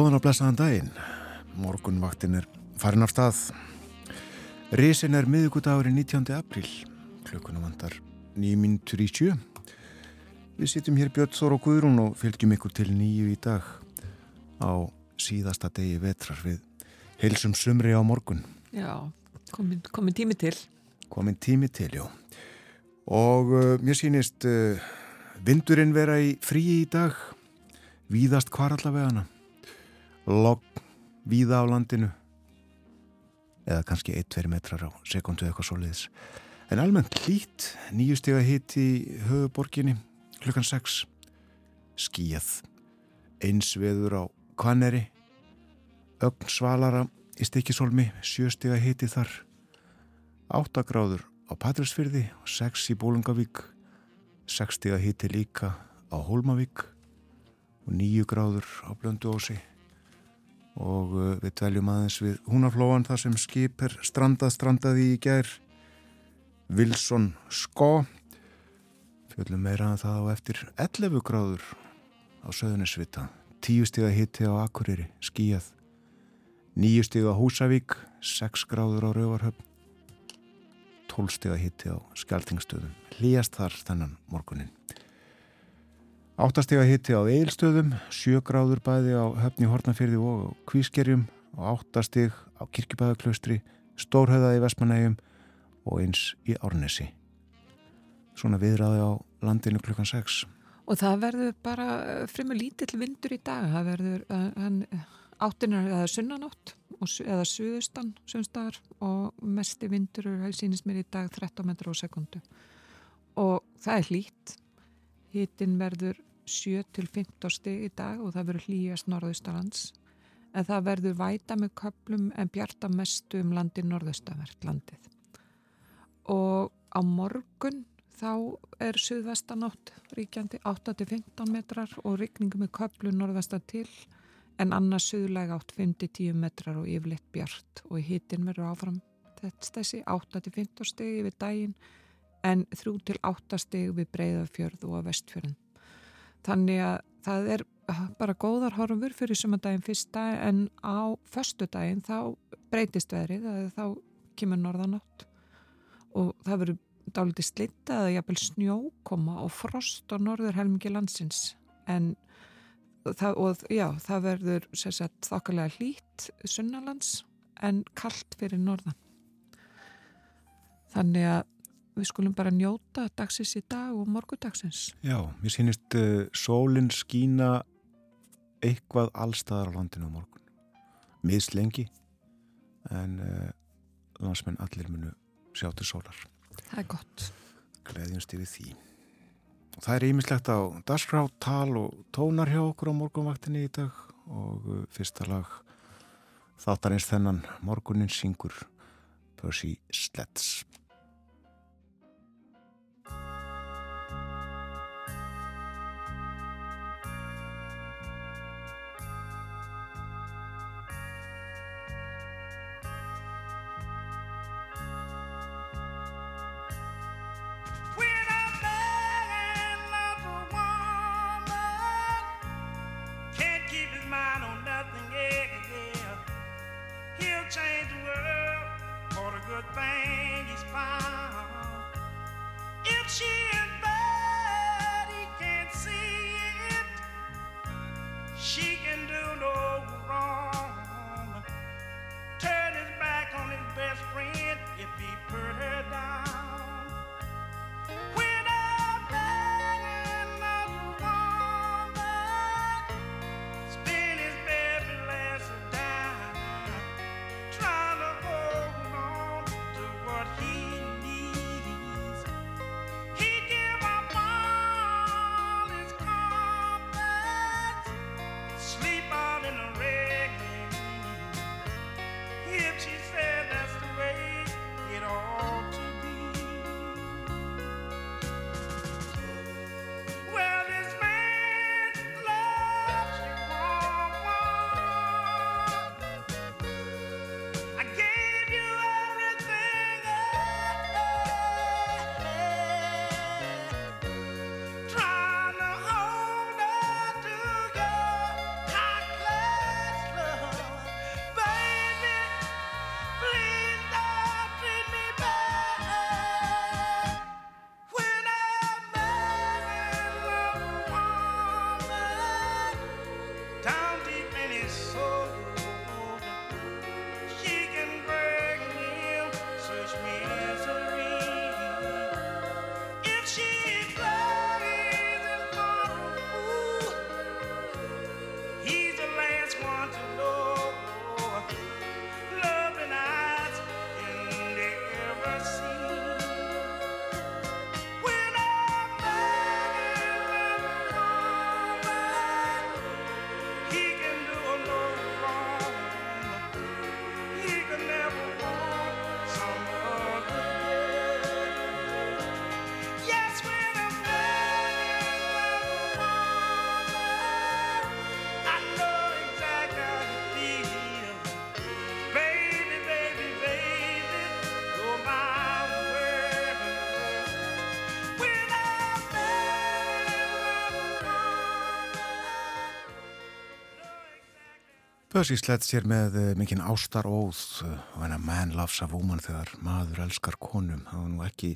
Góðan að blessaðan daginn. Morgunvaktin er farin af stað. Risin er miðugudagurinn 19. apríl. Klukkunum vandar nýjmyndur í sjö. Við sittum hér Björn Þór og Guðrún og fylgjum ykkur til nýju í dag á síðasta degi vetrar við heilsum sumri á morgun. Já, komin, komin tími til. Komin tími til, já. Og uh, mér sýnist uh, vindurinn vera í fríi í dag. Víðast hvar allavega hana logg víða á landinu. Eða kannski 1-2 metrar á sekundu eitthvað svo leiðis en almennt hlít nýjustega hitt í höfuborginni klukkan 6 skíjað einsveður á Kvanneri ögn svalara í stikisólmi sjöstega hitti þar. 8 gráður á Patrísfyrði og 6 í Bólungavík 6 stega hitti líka á Hólmavík. Og 9 gráður á Blönduósi og uh, við dveljum aðeins við húnaflóan þar sem skip er strandað strandaði í gær. Wilson Skó fjöldum meira að það á eftir 11 gráður á söðunisvita 10 stiga hitti á Akureyri skíjað 9 stiga Húsavík 6 gráður á Rauvarhöfn 12 stiga hitti á Skeltingstöðum hlýjast þar þennan morgunin Áttastega hitti á Eilstöðum, sjögráður bæði á höfni Hortnafyrði og Kvískerjum og áttastig á Kirkjubæðaklaustri, Stórhauða í Vestmanægjum og eins í Árnesi. Svona viðraði á landinu klukkan 6. Og það verður bara eh, frimur lítill vindur í dag. Það verður uh, áttinar eða sunnanátt eða suðustan sunnstaðar og mesti vindur er sínist mér í dag 13 metrar á sekundu. Og það er hlít. Hittin verður 7-15 stig í dag og það verður hlýjast norðaustalands en það verður væta með köplum en bjarta mestu um landi norðaustavert landið. Og á morgun þá er suðvestanátt ríkjandi 8-15 metrar og rikningu með köplum norðvesta til en annars suðlega átt 5-10 metrar og yfirleitt bjart og hittin verður áfram þessi 8-15 stegi við daginn en 3-8 stegi við breyðafjörð og vestfjörðin. Þannig að það er bara góðar horfur fyrir sumandaginn fyrsta en á förstu daginn þá breytist verið þá kemur norðanátt og það verður dálítið slitta eða jafnvel snjókoma og frost á norður helmingi landsins en það, og, já, það verður sagt, þokkalega hlít sunnalands en kallt fyrir norðan. Þannig að við skulum bara njóta dagsins í dag og morgudagsins. Já, mér sýnist uh, sólinn skína eitthvað allstaðar á landinu á morgun. Miðslengi en uh, landsmenn allir munu sjá til sólar. Það er gott. Gleðjumst yfir því. Og það er ímislegt á dasgráttal og tónar hjá okkur á morgunvaktinni í dag og uh, fyrsta lag þáttarins þennan morgunin syngur Percy Sledds. Bössi slett sér með uh, mikinn ástar óð uh, og hennar man loves a woman þegar maður elskar konum. Það var nú ekki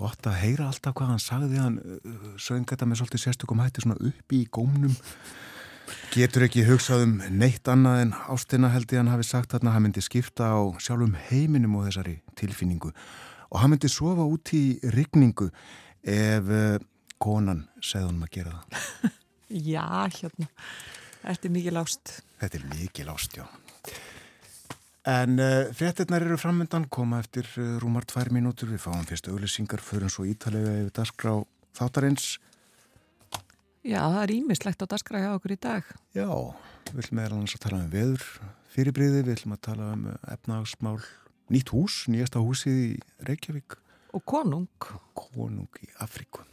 gott að heyra alltaf hvað hann sagði. Hann uh, söng þetta með svolítið sérstökum hætti svona upp í gómnum. Getur ekki hugsað um neitt annað en ástina held ég hann hafi sagt þarna. Hann myndi skipta á sjálfum heiminum og þessari tilfinningu. Og hann myndi sofa út í rigningu ef konan segði hann að gera það. Já, hérna. Þetta er mikið lást. Þetta er mikið lást, já. En uh, fréttinnar eru framöndan, koma eftir uh, rúmar tvær mínútur. Við fáum fyrst auglýsingar, förum svo ítalega yfir dasgrá þáttarins. Já, það er ímislegt á dasgrá hjá okkur í dag. Já, við viljum meðal annars að tala um veður fyrirbriði, við viljum að tala um eh, efnagsmál, nýtt hús, nýjasta húsið í Reykjavík. Og konung. Konung í Afríku.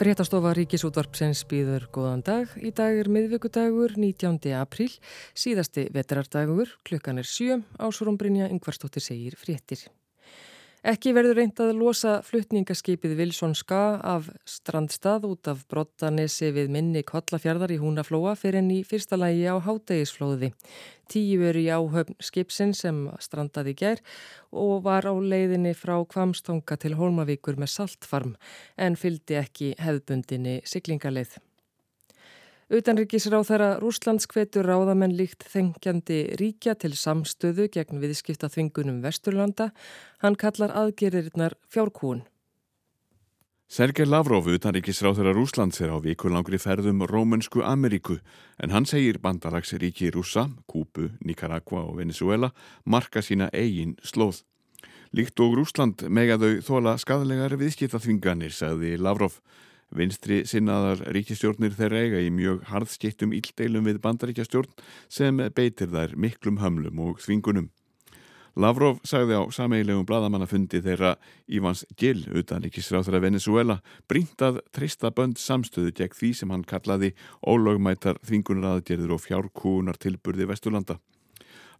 Fréttastofa Ríkisútvarpsens býður góðan dag. Í dag er miðvíkudagur 19. apríl, síðasti vetrardagur, klukkan er sjö, ásvorumbrinja yngvarstóttir segir fréttir. Ekki verður reynd að losa fluttningaskipið Vilsson Ska af strandstað út af Brottanesi við minni Kollafjörðar í Húnaflóa fyrir enn í fyrsta lægi á Hádegisflóði. Tíu eru í áhöfn skipsin sem strandaði ger og var á leiðinni frá Kvamstonga til Holmavíkur með saltfarm en fyldi ekki hefðbundinni siglingaleið. Utanrikisráð þeirra Rúslandskvetur ráðamenn líkt þengjandi ríkja til samstöðu gegn viðskipta þvingunum Vesturlanda. Hann kallar aðgerðirinnar fjárkún. Sergei Lavrov, utanrikisráð þeirra Rúslands er á vikulangri ferðum Rómönsku Ameríku en hann segir bandalagsríki Rúsa, Kúpu, Nicaragua og Venezuela marka sína eigin slóð. Líkt og Rúsland megaðau þóla skadalegar viðskipta þvinganir, sagði Lavrov. Vinstri sinnaðar ríkistjórnir þeirra eiga í mjög harðskiptum íldeilum við bandaríkjastjórn sem beitir þær miklum hömlum og þvingunum. Lavrov sagði á sameilegum bladamannafundi þeirra Ívans Gill utan ríkisráþara Venezuela brínt að trista bönd samstöðu gegn því sem hann kallaði ólögmætar þvingunaraðgerður og fjárkúunar tilburði Vesturlanda.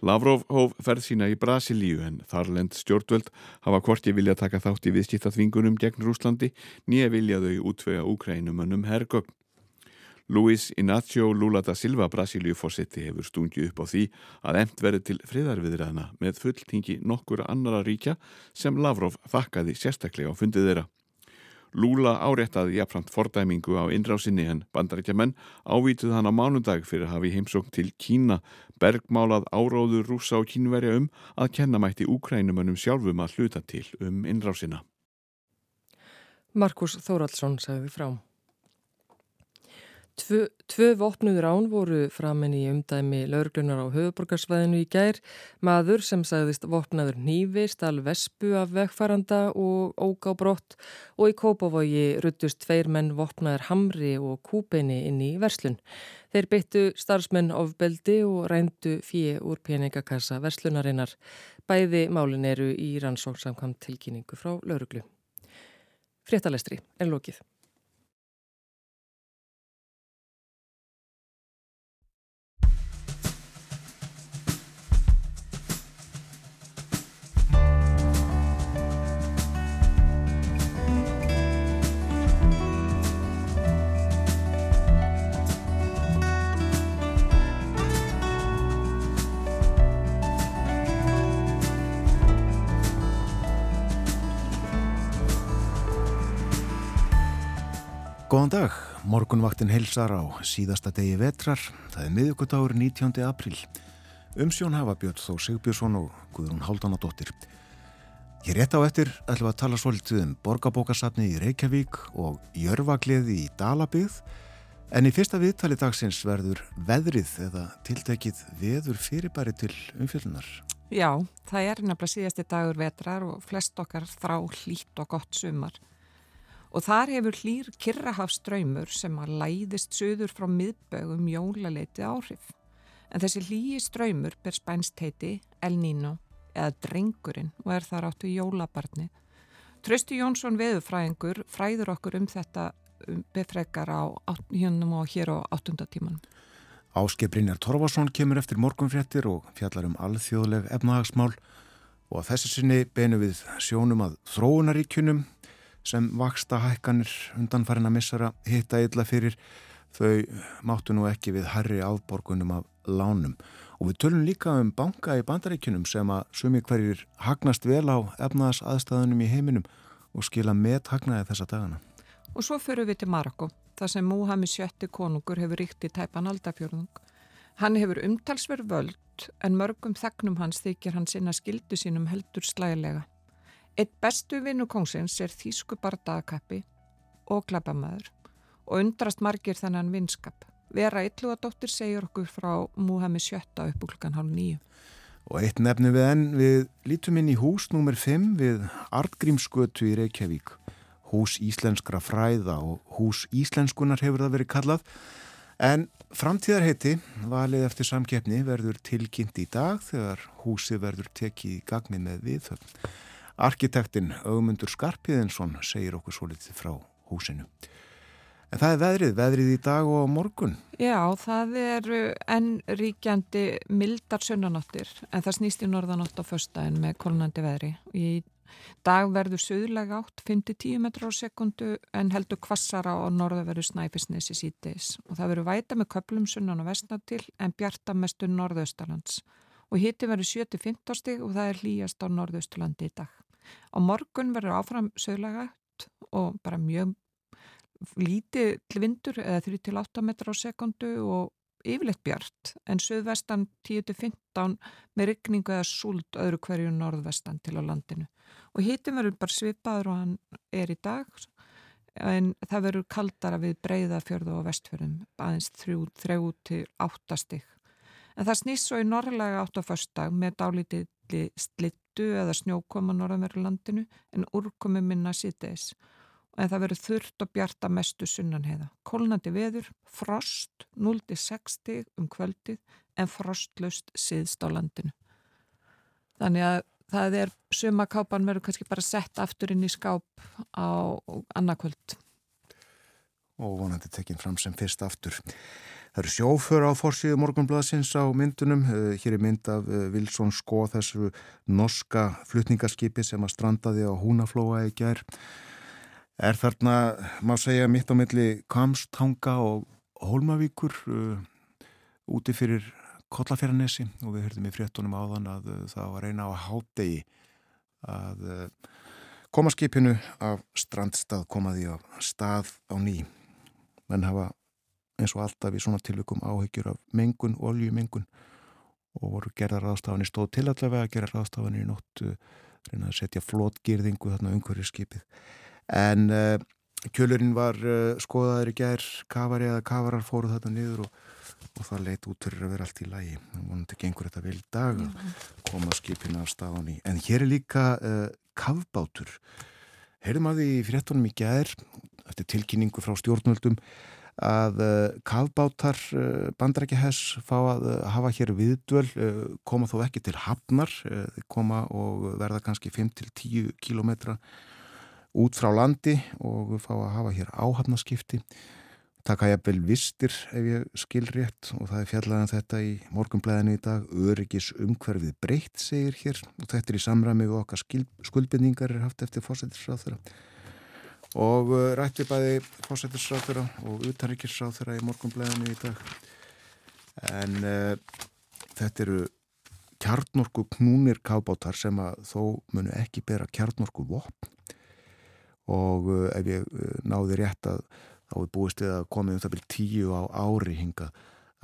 Lavrov hóf ferð sína í Brasilíu en þarlend stjórnvöld hafa hvorki vilja taka þátt í viðskiptaþvingunum gegn Rúslandi nýja vilja þau útvega úkrænumönnum hergögn. Luis Inácio Lula da Silva Brasilíu-fósetti hefur stungið upp á því að emt verið til friðarviðræðina með fulltingi nokkura annara ríkja sem Lavrov þakkaði sérstaklega á fundið þeirra. Lula áréttaði jafnframt fordæmingu á innrásinni en bandarækjaman ávituð hann á mánundag fyrir að hafi heimsókn til Kína bergmálað áróður rúsa og kínverja um að kennamætti úkrænumannum sjálfum að hluta til um innrásina. Markus Þóraldsson sagði frá. Tvö, tvö vopnuður án voru framinni í umdæmi laurglunar á höfuborgarsvæðinu í gær. Maður sem sagðist vopnaður nýfi, stál vespu af vegfaranda og ógá brott og í Kópavogi ruttust tveir menn vopnaður hamri og kúpeini inn í verslun. Þeir byttu starfsmenn ofbeldi og rændu fjö úr peningakassa verslunarinnar. Bæði málin eru í rannsóksamkvæmt tilkynningu frá lauruglu. Fréttalestri er lókið. Góðan dag, morgunvaktin heilsar á síðasta degi vetrar. Það er miðugudagur 19. april. Umsjón hafa Björn Þó Sigbjörnsson og Guðrún Háldanadóttir. Hér rétt á eftir ætlum að tala svolítið um borgarbókasafni í Reykjavík og Jörfagleði í Dalabið. En í fyrsta viðtali dagsins verður veðrið eða tiltekið veður fyrirbæri til umfjöldunar. Já, það er nefnilega síðasti dagur vetrar og flest okkar þrá hlít og gott sumar. Og þar hefur hlýr Kirrahafströymur sem að læðist söður frá miðbögum jólaleiti áhrif. En þessi hlýi ströymur ber spænst heiti El Nino eða Drengurinn og er þar áttu jólabarni. Trösti Jónsson veðufræðingur fræður okkur um þetta um befrekar á hjónum og hér á áttundatíman. Áskiprinjar Torfarsson kemur eftir morgunfréttir og fjallar um alþjóðleg efnahagsmál og þessi sinni beinu við sjónum að þróunaríkjunum sem vaksta hækkanir undanfærin að missara hitta illa fyrir þau máttu nú ekki við herri afborgunum af lánum og við tölum líka um banka í bandaríkunum sem að sumi hverjir hagnast vel á efnaðas aðstæðunum í heiminum og skila með hagnaði þessa dagana. Og svo fyrir við til Marokko, þar sem Múhammed sjötti konungur hefur ríkt í tæpan aldafjörðung. Hann hefur umtalsverð völd en mörgum þegnum hans þykir hann sinna skildu sínum heldur slægilega. Eitt bestu vinnu kongsins er þýsku bardagakappi og glabamæður og undrast margir þennan vinskap. Vera Ylluadóttir segir okkur frá Múhammed sjötta upp úr klukkan hálf nýju. Og eitt nefni við enn, við lítum inn í hús nr. 5 við Artgrímsgötu í Reykjavík. Hús íslenskra fræða og hús íslenskunar hefur það verið kallað. En framtíðarheiti, valið eftir samkeppni, verður tilkynnt í dag þegar húsi verður tekið í gagni með viðhöfn. Arkitektin Augmundur Skarpiðinsson segir okkur svo litið frá húsinu. En það er veðrið, veðrið í dag og morgun. Já, það er enn ríkjandi mildar sunnanóttir en það snýst í norðanótt á förstæðin með kolnandi veðri. Í dag verður söðlega átt 5-10 metrar á sekundu en heldur kvassara og norða verður snæfisnesi sítis og það verður væta með köplum sunnan og vestnatil en bjarta mestu norðaustalands og hitti verður 7-15 stig og það er hlýjast á norðaustalandi í dag. Á morgun verður áfram söglegætt og bara mjög lítið vindur eða 3-8 metrar á sekundu og yfirleitt bjart en söðvestan 10-15 með rykningu eða súld öðru hverju norðvestan til á landinu. Og hitum verður bara svipaður og hann er í dag en það verður kaldara við breyðafjörðu og vestfjörðum aðeins 3-8 stig. En það snýst svo í norrlega átt á förstak með dálítið slittu eða snjókoma norðanverðu landinu en úrkomi minna síðdeis en það verður þurft og bjarta mestu sunnanheiða. Kólnandi veður, frost, 0-60 um kvöldið en frostlust síðst á landinu. Þannig að það er sumakápan verður kannski bara sett aftur inn í skáp á annarkvöld. Og vonandi tekinn fram sem fyrst aftur. Það eru sjófur á fórsíðu morgunbladsins á myndunum. Eh, hér er mynd af Vilsson eh, Skó þessu norska flutningarskipi sem að strandaði á Húnaflóa í gerð. Er þarna, má segja, mitt á milli Kamstanga og Hólmavíkur uh, úti fyrir Kollafjörnesi og við höfðum í fréttunum áðan að uh, það var eina á hádegi að uh, koma skipinu af strandstað komaði á stað á ný. Menn hafa eins og alltaf í svona tilvikum áhyggjur af mengun, oljumengun og voru gerðar ráðstafanir stóð til allavega að gera ráðstafanir í nótt reyna að setja flótgýrðingu þarna umhverju skipið en uh, kjölurinn var uh, skoðaður í gær kafari eða kafarar fóruð þarna niður og, og það leitt út fyrir að vera allt í lægi vonandi gengur þetta vel dag að koma skipina af staðan í en hér er líka uh, kafbátur. Heyrðum að því fréttunum í gær eftir tilkynningu frá stjórnvöldum að uh, kafbátar uh, bandrækjahess fá að uh, hafa hér viðdvöl, koma þó ekki til hafnar, koma og verða kannski 5-10 kilometra út frá landi og fá að hafa hér áhafnaskipti taka ég vel vistir ef ég skil rétt og það er fjallaðan um þetta í morgunblæðinu í dag öryggis umhverfið breytt segir hér og þetta er í samræmi og okkar skuldbindningar er haft eftir fósættisráð þeirra og uh, rætti bæði fósættisráþurra og utanrikisráþurra í morgunblæðinu í dag en uh, þetta eru kjarnorku knúnir kábátar sem að þó munu ekki bera kjarnorku vopn og uh, ef ég uh, náði rétt að þá er búist að komið um það byrjum tíu á ári hinga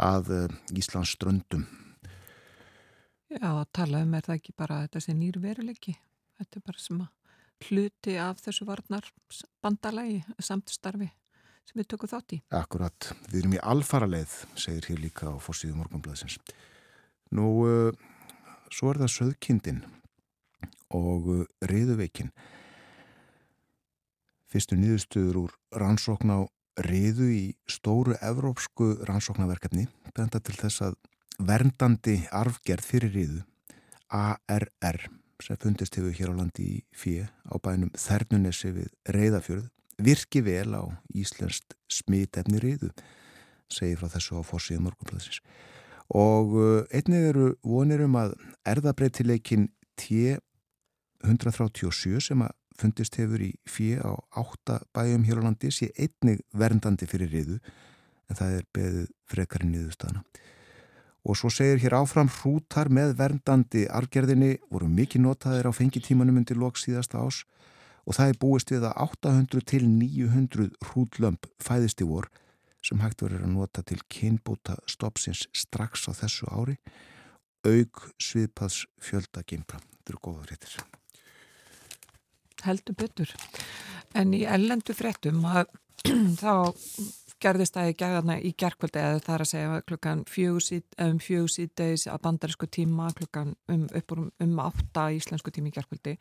að Íslands ströndum. Já, að tala um er það ekki bara þetta sem nýr veruleiki. Þetta er bara sem að hluti af þessu varnar bandalagi, samtstarfi sem við tökum þátt í. Akkurat, við erum í alfara leið, segir hér líka á fórsíðu morgunblæðsins. Nú, uh, svo er það söðkindin og uh, riðuveikin. Fyrstu nýðustuður úr rannsókn á riðu í stóru evrópsku rannsóknarverkefni benda til þess að verndandi arfgerð fyrir riðu, ARR, sem fundist hefur hér á landi í FIE á bænum Þernunesi við Reyðafjörð virki vel á íslenskt smitefni riðu, segir frá þessu á fórsíðu morgunplæðsins. Og uh, einnig eru vonir um að erðabreitileikin T137 sem að fundist hefur í fjö á átta bæjum hér á landi sé einnig verndandi fyrir riðu en það er beðið frekarinn niðurstaðana. Og svo segir hér áfram hrútar með verndandi argerðinni voru mikið notaðir á fengitímanum undir loks síðasta ás og það er búist við að 800 til 900 hrúdlömp fæðist í vor sem hægt verður að nota til kynbúta stoppsins strax á þessu ári auk sviðpaðs fjölda gimpra. Þetta eru góða réttir. Heldur betur. En í ellendu frettum að þá gerðist það í gerðarna í gerðkvöldi eða það er að segja klukkan um fjögur síðdeis að bandarísku tíma klukkan um, uppur um, um átta íslensku tíma í gerðkvöldi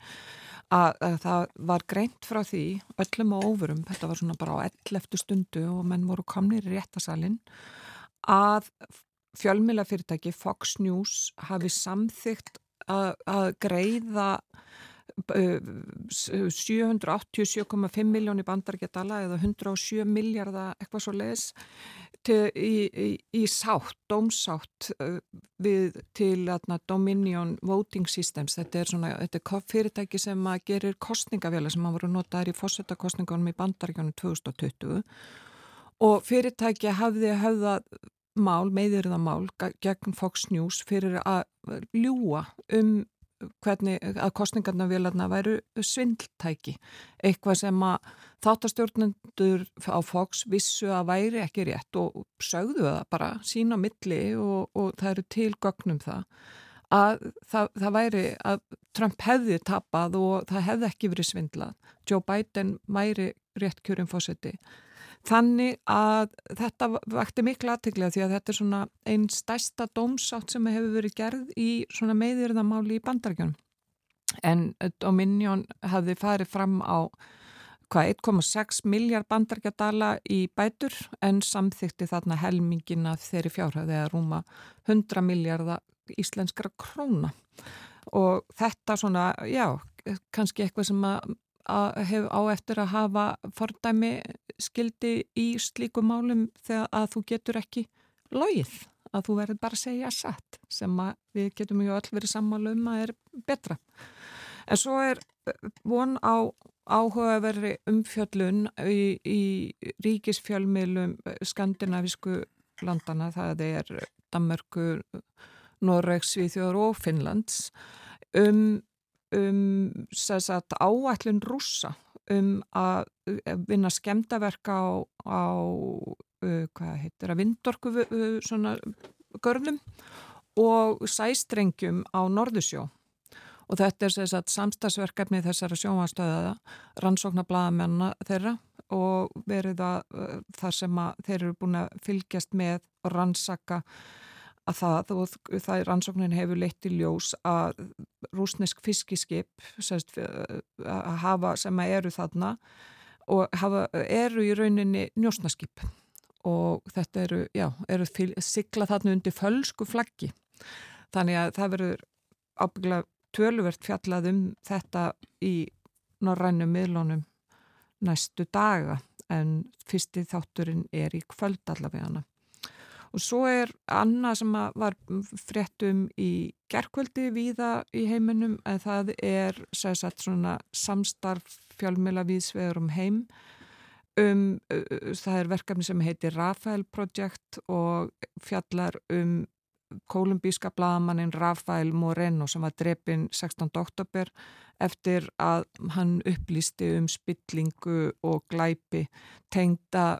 að, að það var greint frá því öllum og óverum, þetta var svona bara á 11. stundu og menn voru komnir í réttasalinn að fjölmila fyrirtæki Fox News hafi samþygt að, að greiða 787,5 miljónir bandargetala eða 107 miljardar eitthvað svo leiðis í, í, í sátt, dómsátt við til atna, Dominion Voting Systems. Þetta er, svona, þetta er fyrirtæki sem gerir kostningavela sem hafa voru notaður í fósettakostningunum í bandargjónum 2020 og fyrirtæki hafði höfða mál, meðirða mál gegn Fox News fyrir að ljúa um hvernig að kostningarnavélarna væru svindltæki. Eitthvað sem að þáttastjórnendur á Fox vissu að væri ekki rétt og sögðu það bara sína milli og, og það eru til gögnum það að það, það væri að Trump hefði tapað og það hefði ekki verið svindlað. Joe Biden væri rétt kjörinn fósetti Þannig að þetta vakti miklu aðteglega því að þetta er svona einn stærsta dómsátt sem hefur verið gerð í svona meðirðamáli í bandarækjunum. En Dominion hafði farið fram á 1,6 miljard bandarækjadala í bætur en samþykti þarna helmingina þeirri fjárhæði að rúma 100 miljardar íslenskara króna. Og þetta svona, já, kannski eitthvað sem að hef á eftir að hafa fordæmi skildi í slíku málum þegar að þú getur ekki logið, að þú verður bara að segja satt sem við getum ju öll verið sammálu um að er betra. En svo er von á áhugaverri umfjöllun í, í ríkisfjölmiðlum skandinavisku landana, það er Danmörku, Norregs, Svíþjóður og Finnlands um um sagt, áætlun rúsa um að vinna skemdaverka á, á uh, hvað heitir að vindorku uh, svona görnum og sæstrengjum á Norðusjó og þetta er sagt, samstagsverkefni þessara sjónvastöða rannsóknarbladamennar þeirra og verið að uh, þar sem þeir eru búin að fylgjast með og rannsaka að það og það rannsóknin hefur leitt í ljós að rúsnesk fiskiskip sérst, að hafa sem að eru þarna og hafa, eru í rauninni njósnaskip. Og þetta eru, já, eru sigla þarna undir fölsku flaggi. Þannig að það verður ábygglega töluvert fjallað um þetta í norrænum miðlunum næstu daga en fyrsti þátturinn er í kvöld allavega. hana Og svo er annað sem var fréttum í gerkvöldi víða í heiminum en það er sagt, samstarf fjálmela viðsvegur um heim. Um, það er verkefni sem heitir Rafael Project og fjallar um kolumbíska bladamannin Rafael Moreno sem var drepin 16. oktober eftir að hann upplýsti um spillingu og glæpi tengda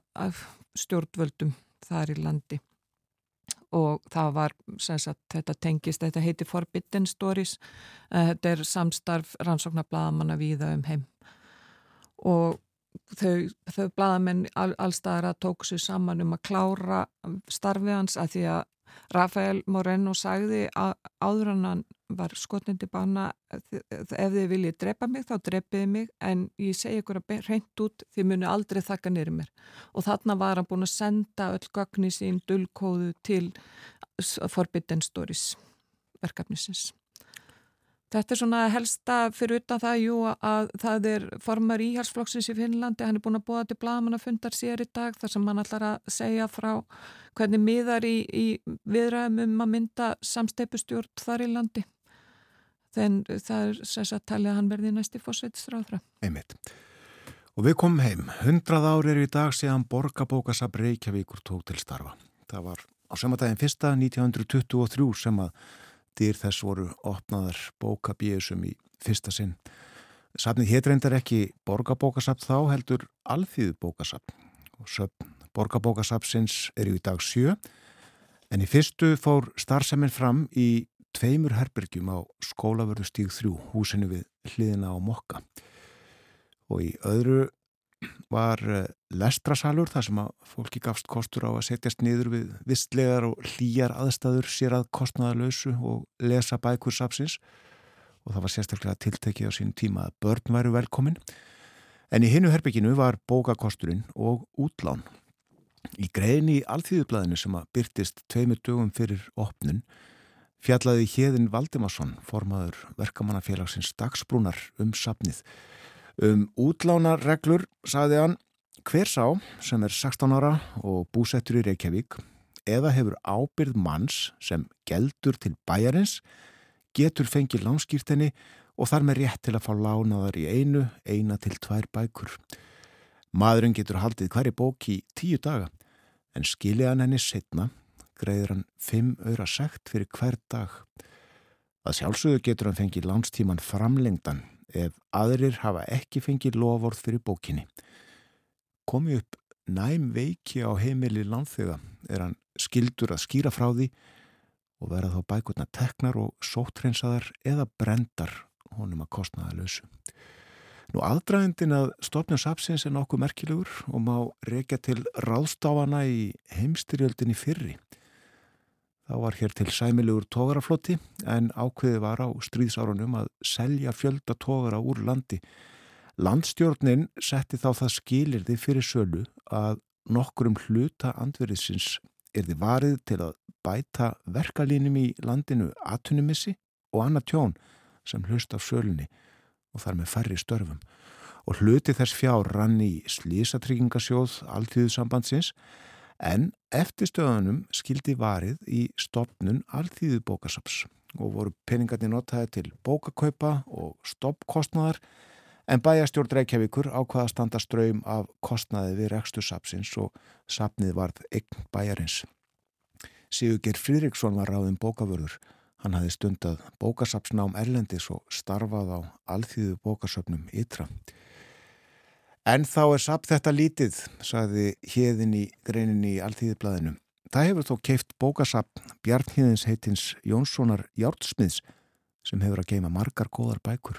stjórnvöldum þar í landi og það var sagt, þetta tengist, þetta heiti Forbidden Stories. Eh, þetta er samstarf rannsóknarblaðamanna viða um heim. Og þau, þau blaðamenn all, allstaðara tók sér saman um að klára starfið hans að því að Rafael Moreno sagði að áður hann var skotnindi bána ef þið viljið drepa mig þá drepiði mig en ég segi ykkur að reynd út þið muni aldrei þakka nýri mér og þarna var hann búin að senda öll gögni sín dullkóðu til Forbidden Stories verkefnisins Þetta er svona helsta fyrir utan það, jú, að það er formar íhalsflokksins í Finnlandi, hann er búin að búa til blagamannafundar sér í dag þar sem hann ætlar að segja frá hvernig miðar í, í viðræðum um að mynda samsteipustjórn þar í landi. Þannig það er sess að talja að hann verði næst í fórsveitisráðra. Einmitt. Og við komum heim. Hundrað ári er í dag síðan borgarbókasab Reykjavíkur tók til starfa. Það var á samadaginn fyrsta 1923 sem að dyr þess voru opnaðar bókabíusum í fyrsta sinn. Safnið hétt reyndar ekki borgarbókasafn þá heldur alþýðu bókasafn borgarbókasafnsins er í dag sjö en í fyrstu fór starfseminn fram í tveimur herbergjum á skólavörðu stíg þrjú húsinu við hliðina á mokka. Og í öðru var eh, lestrasalur þar sem að fólki gafst kostur á að setjast niður við vistlegar og hlýjar aðstæður sér að kostnaðalösu og lesa bækur sapsins og það var sérstaklega tiltekið á sín tíma að börn væru velkomin. En í hinnu herbygginu var bókakosturinn og útlán. Í grein í alþýðublaðinu sem að byrtist tveimur dögum fyrir opnun fjallaði Hjeðin Valdimarsson formaður verkamannafélagsins dagsbrúnar um sapnið Um útlánareglur saði hann hver sá sem er 16 ára og búsettur í Reykjavík eða hefur ábyrð manns sem geldur til bæjarins getur fengið lánskýrtinni og þar með rétt til að fá lánaðar í einu, eina til tvær bækur. Maðurinn getur haldið hverju bók í tíu daga en skilja hann henni setna greiður hann fimm öyra sekt fyrir hver dag. Að sjálfsögðu getur hann fengið lánstíman framlengdan ef aðrir hafa ekki fengið lofórð fyrir bókinni. Komi upp næm veiki á heimili landþöga er hann skildur að skýra frá því og verða þá bækurna teknar og sóttrensaðar eða brendar honum að kostnaða lausu. Nú aðdraðindin að stopnum sapsins er nokkuð merkilegur og má reykja til ráðstáfana í heimstyrjöldinni fyrri. Þá var hér til sæmilugur tógaraflotti en ákveði var á stríðsárunum að selja fjölda tógara úr landi. Landstjórnin setti þá það skilirði fyrir sölu að nokkurum hluta andverðisins er þið varið til að bæta verkalínum í landinu atunumissi og annað tjón sem hlust af sölunni og þar með færri störfum. Og hluti þess fjár rann í slísatryggingasjóð alltíðusambandsins en eftirstöðunum skildi varið í stopnun alþýðu bókasaps og voru peningarnir notaði til bókakaupa og stoppkostnaðar en bæjastjórn Reykjavíkur ákvaða standa ströym af kostnaði við rekstu sapsins og sapnið varð eign bæjarins. Sigurger Fridriksson var ráðin bókavörður. Hann hafi stundað bókasapsnám Erlendis og starfað á alþýðu bókasöpnum Ytra. En þá er sapt þetta lítið, saði hérðin í greininni í Alþýðiblaðinu. Það hefur þó keift bókasapp Bjarnhíðins heitins Jónssonar Jártsmiðs sem hefur að geima margar góðar bækur.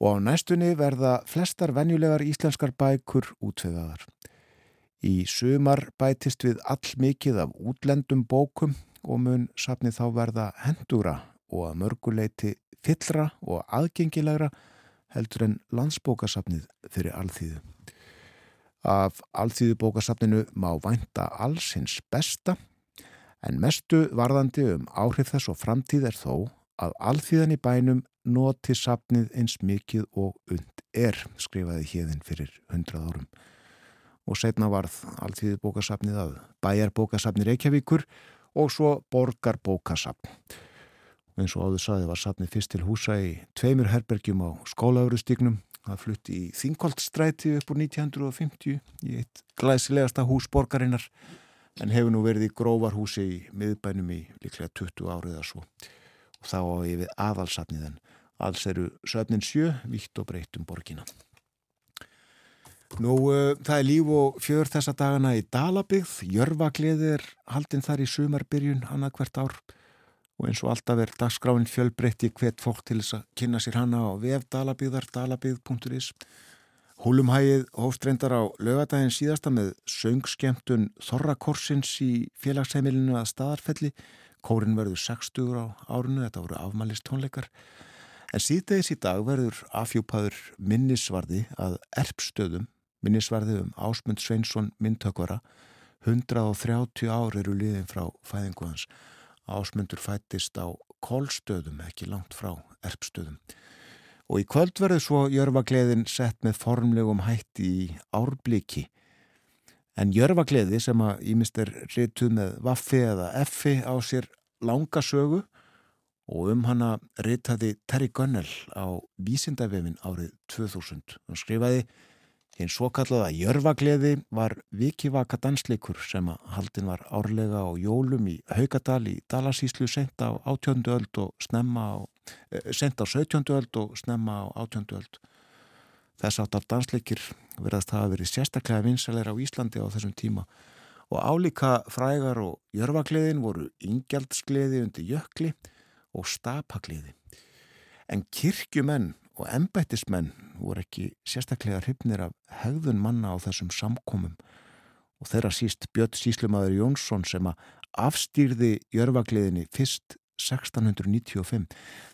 Og á næstunni verða flestar venjulegar íslenskar bækur útveðaðar. Í sumar bætist við all mikið af útlendum bókum og mun sapni þá verða hendura og að mörguleiti fyllra og aðgengilegra heldur en landsbókasafnið fyrir alþýðu. Af alþýðubókasafninu má vænta alls hins besta en mestu varðandi um áhrif þess og framtíð er þó að alþýðan í bænum noti safnið eins mikið og und er, skrifaði hérðin fyrir hundrað árum. Og setna varð alþýðubókasafnið að bæjarbókasafni Reykjavíkur og svo borgarbókasafn eins og áður saði var satnið fyrst til húsa í tveimur herbergjum á skólaugurustíknum það flutti í Þingoltstræti upp úr 1950 í eitt glæsilegasta hús borgarinnar en hefur nú verið í gróvarhúsi í miðbænum í líklega 20 árið eða svo og þá á ég við aðalsafniðan. Alls eru söfnin sjö, vitt og breytt um borgina. Nú, uh, það er líf og fjör þessa dagana í Dalabygð. Jörfagleði er haldinn þar í sumarbyrjun annað hvert ár og eins og alltaf er dagskráin fjölbreytti hvert fólk til þess að kynna sér hana á vef Dalabygðar, dalabygð.is. Húlumhægið hófstrendar á lögadaginn síðasta með söngskemtun Þorrakorsins í félagsheimilinu að staðarfelli. Kórin verður 60 á árinu, þetta voru afmælist tónleikar. En síðdegis í dag verður afhjúpaður minnisvarði að erpstöðum, minnisvarði um Ásmund Sveinsson myndtökvara. 130 ár eru liðin frá fæðinguðans. Ásmundur fættist á kólstöðum, ekki langt frá erpstöðum. Og í kvöld verður svo Jörfagleðin sett með formlegum hætti í árbliki. En Jörfagleði sem að ímist er rituð með vaffi eða effi á sér langa sögu og um hana ritaði Terry Gunnell á Vísindavefin árið 2000. Hann skrifaði hinn svo kallaða Jörfagleði var vikivaka dansleikur sem að haldin var árlega á jólum í Haugadal í Dalasíslu sent á 18. öld og snemma á Eh, sent á 17. öld og snemma á 18. öld. Þess áttar dansleikir verðast hafa verið sérstaklega vinsalega á Íslandi á þessum tíma og álíka frægar og jörfagleðin voru ingjaldsgleði undir jökli og stapagleði. En kirkjumenn og embættismenn voru ekki sérstaklega hrifnir af hegðun manna á þessum samkomum og þeirra síst Björn Síslumadur Jónsson sem að afstýrði jörfagleðinni fyrst 1695.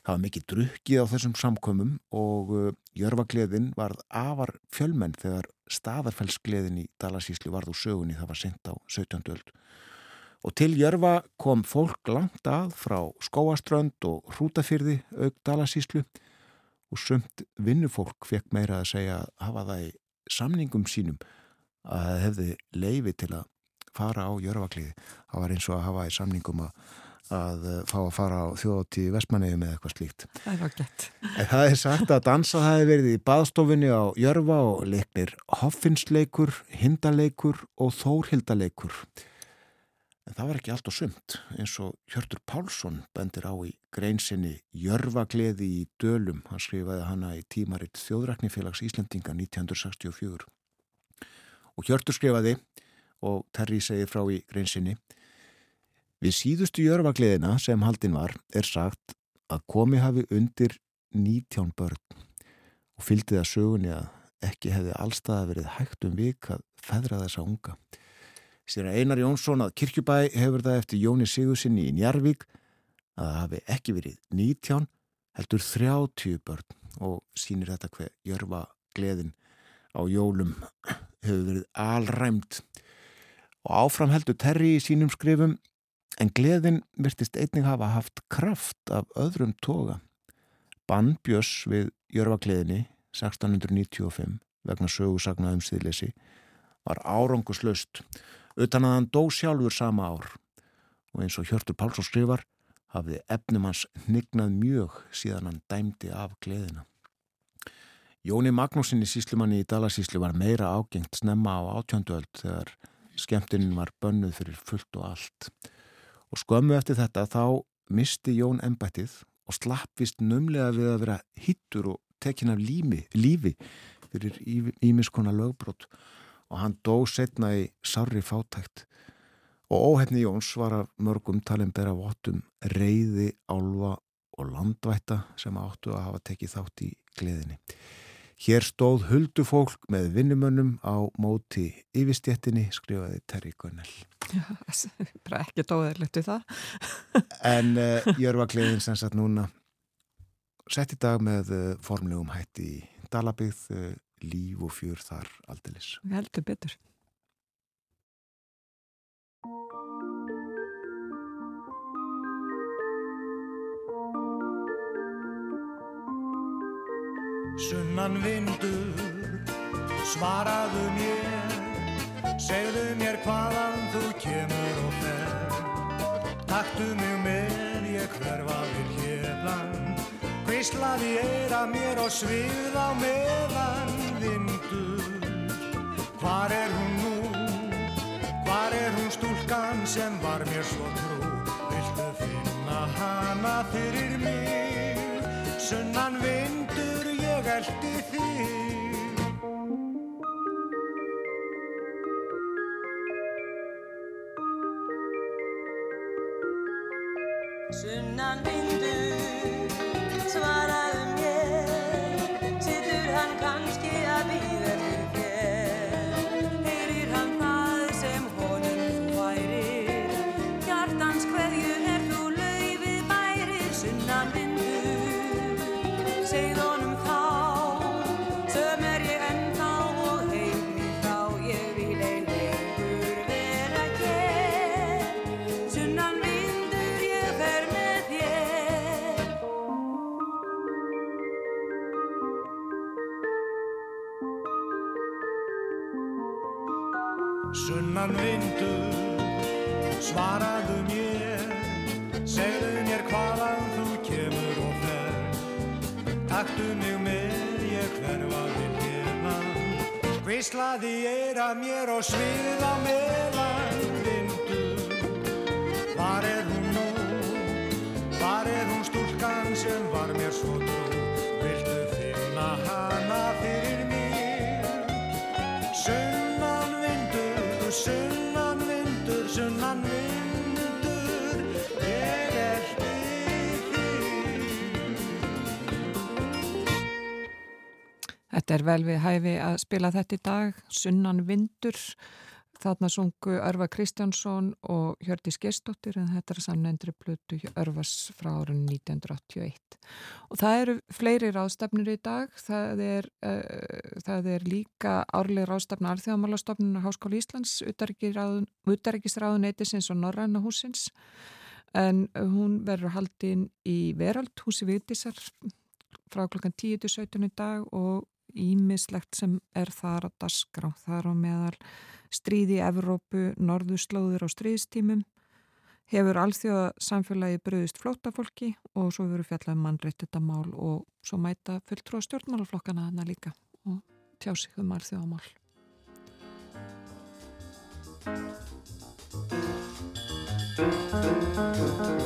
Það var mikið drukkið á þessum samkomum og uh, Jörfagleðin varð afar fjölmenn þegar staðarfellsgleðin í Dalasíslu varð úr sögunni það var sendt á 17. öld. Og til Jörfa kom fólk langt að frá skóaströnd og hrútafyrði auk Dalasíslu og sumt vinnufólk fekk meira að segja að hafa það í samningum sínum að það hefði leifi til að fara á Jörfagleði. Það var eins og að hafa í samningum að að eh, fá að fara á þjóðtíð Vestmanniðum eða eitthvað slíkt. Það var gett. En það er sagt að dansa það hefur verið í baðstofinni á Jörfa og leiknir Hoffinsleikur, Hindaleikur og Þórhildaleikur. Það var ekki allt og sumt eins og Hjörtur Pálsson bendir á í greinsinni Jörfagleði í Dölum. Hann skrifaði hana í tímaritt Þjóðræknifélags Íslendinga 1964. Og Hjörtur skrifaði og Terri segir frá í greinsinni Við síðustu jörfagleðina sem haldin var er sagt að komi hafi undir 19 börn og fylgdi það sögunni að ekki hefði allstaða verið hægt um vik að feðra þessa unga. Sér að Einar Jónsson að Kirkjubæ hefur það eftir Jóni Sigursinni í Njarvík að það hafi ekki verið 19 heldur 30 börn og sínir þetta hver jörfagleðin á jólum hefur verið alræmt og áfram heldur Terri í sínum skrifum En gleðin virtist einning hafa haft kraft af öðrum toga. Bann Björns við Jörfagleðinni 1695 vegna sögursagna um síðleysi var áranguslaust utan að hann dó sjálfur sama ár. Og eins og Hjörtur Pálsson skrifar hafði efnum hans hnignað mjög síðan hann dæmdi af gleðina. Jóni Magnúsinni síslumanni í Dalasíslu var meira ágengt snemma á átjönduöld þegar skemmtinin var bönnuð fyrir fullt og allt. Og skömmu eftir þetta þá misti Jón embættið og slappvist numlega við að vera hittur og tekin af lími, lífi fyrir ímiskona lögbrot og hann dó setna í sarri fátækt og óhefni Jóns var að mörgum talin bera vottum reyði, álva og landvætta sem áttu að hafa tekið þátt í gleðinni. Hér stóð huldufólk með vinnumönnum á móti yfirstjettinni, skrifaði Terri Gunnell. Já, bara ekki tóðilegt við það. en uh, Jörgvakliðin sem sagt núna sett í dag með uh, formlegum hætti í Dalabið, uh, líf og fjör þar aldelis. Við heldum betur. Sunnan vindur, svaraðu mér, segðu mér hvaðan þú kemur og fer. Taktu mig með, ég hverfa við hérlan, hvislaði eira mér og svið á meðan vindur. Hvar er hún nú, hvar er hún stúlka sem var mér svo trú? Viltu finna hana fyrir mig? Sunnan vindur ég eldi þig. Sunnan vindur Sunnan vindur svaraðu mér Segðu mér hvaðan þú kemur og fer. Taktu mig með ég hverfa vil hérna. Hvíslaði eira mér og sviða meðan Þetta er vel við hæfi að spila þetta í dag, Sunnan Vindur, þarna sungu Örva Kristjánsson og Hjördis Gestóttir en þetta er samnendri blötu Örvas frá árun 1981. Og það eru fleiri ráðstafnir í dag, það er, uh, það er líka árlega ráðstafna Alþjóðamálastofnun Háskóli Íslands, utarrikisráðun eitisins og Norræna húsins en hún verður haldinn í Verald, húsi Vitisar frá klokkan 10 til 17 í dag og ímislegt sem er þar að dasgra. Það er á meðal stríði Evrópu, norðuslóður á stríðstímum, hefur alþjóða samfélagi bröðist flótafólki og svo verður fjallað mannreitt þetta mál og svo mæta fulltrú á stjórnmálaflokkana þarna líka og tjá sig um alþjóðamál. Sæl á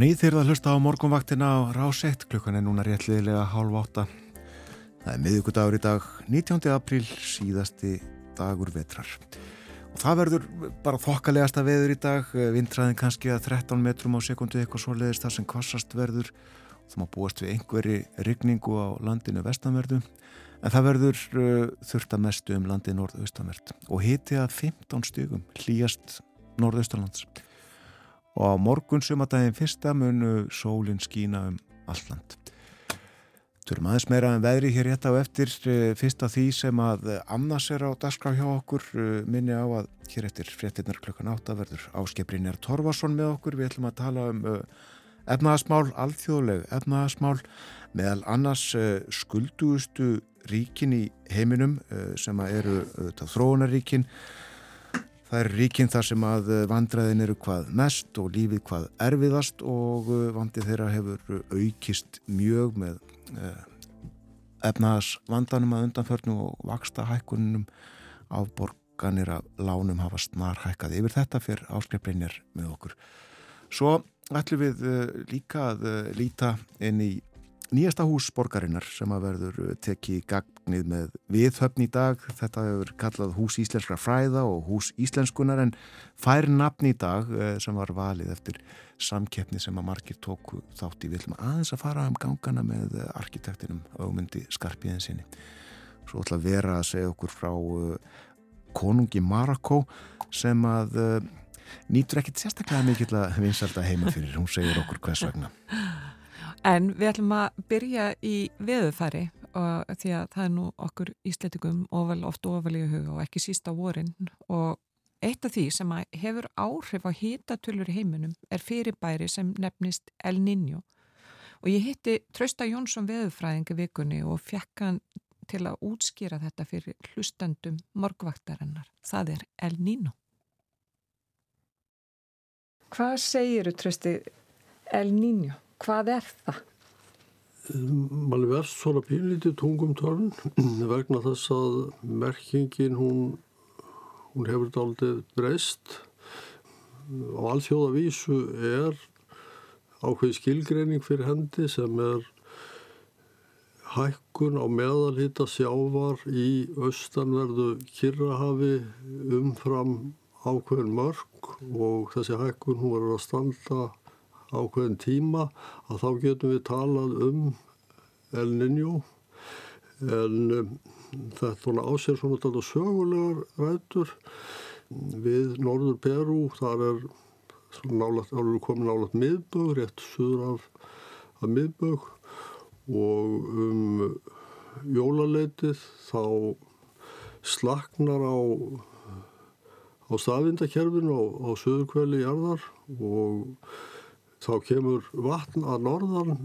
nýð þegar það hlusta á morgunvaktina á Ráseitt, klukkan er núna réttliðilega hálf átta. Það er miðugudagur í dag, 19. apríl, síðasti dagur vetrar. Og það verður bara þokkalegasta veður í dag, vindræðin kannski að 13 metrum á sekundu eitthvað svo leiðist það sem kvassast verður. Það má búast við einhverji rigningu á landinu vestanverðu, en það verður uh, þurft að mestu um landið norðaustanvert og hiti að 15 stugum hlýjast norðaustanlands og á morgun sumadaginn fyrsta munu sólinn skína um alland. Turum aðeins meira en veðri hér rétt á eftir eh, fyrst af því sem að annars er á dagskrá hjá okkur eh, minni á að hér eftir fréttinnar klukkan átta verður áskiprinjar Torfarsson með okkur. Við ætlum að tala um efnaðasmál, alþjóðleg efnaðasmál meðal annars skuldugustu ríkin í heiminum sem að eru þróunaríkin Það er ríkinn þar sem að vandræðin eru hvað mest og lífið hvað erfiðast og vandið þeirra hefur aukist mjög með efnaðas vandanum að undanförnu og vaksta hækkunum afborganir að lánum hafa snar hækkað. Yfir þetta fyrir áskrifleinir með okkur. Svo ætlum við líka að líta inn í nýjasta hús borgarinnar sem að verður tekið gagnið með viðhöfn í dag. Þetta hefur kallað Hús Íslenskra fræða og Hús Íslenskunar en fær nafn í dag eh, sem var valið eftir samkeppni sem að margir tóku þátt í vilma aðeins að fara um gangana með arkitektinum augmundi skarpiðin sinni. Svo ætla vera að segja okkur frá eh, konungi Marokko sem að nýtur ekkit sérstaklega mikill að vinsalda heima fyrir, hún segir okkur hvers vegna. En við ætlum að byrja í veðufæri og því að það er nú okkur ísletikum ofal, oft ofal í huga og ekki sísta vorin og eitt af því sem hefur áhrif á hýtatölur í heiminum er fyrirbæri sem nefnist El Niño og ég hitti Trausta Jónsson veðufræðingi vikunni og fekk hann til að útskýra þetta fyrir hlustandum morgvaktarinnar. Það er El Nino. Hvað segir þú, Trösti, El Nino? Hvað er það? Man verðst svona pínlítið tungum törn vegna þess að merkingin hún, hún hefur daldið breyst. Á alþjóðavísu er ákveð skilgreining fyrir hendi sem er hækkun á meðalhýta sjávar í austanverðu Kirrahafi umfram ákveðin mörg og þessi hækkun hún verður að standa ákveðin tíma að þá getum við talað um El Niño. En um, þetta ásér svona þetta sögulegar rætur. Við Norður Peru þar er nálat, komin nálat miðbög rétt suður af, af miðbög og um jólaleitið þá slaknar á, á staðvindakerfinu á, á söðurkvæli jarðar og þá kemur vatn að norðan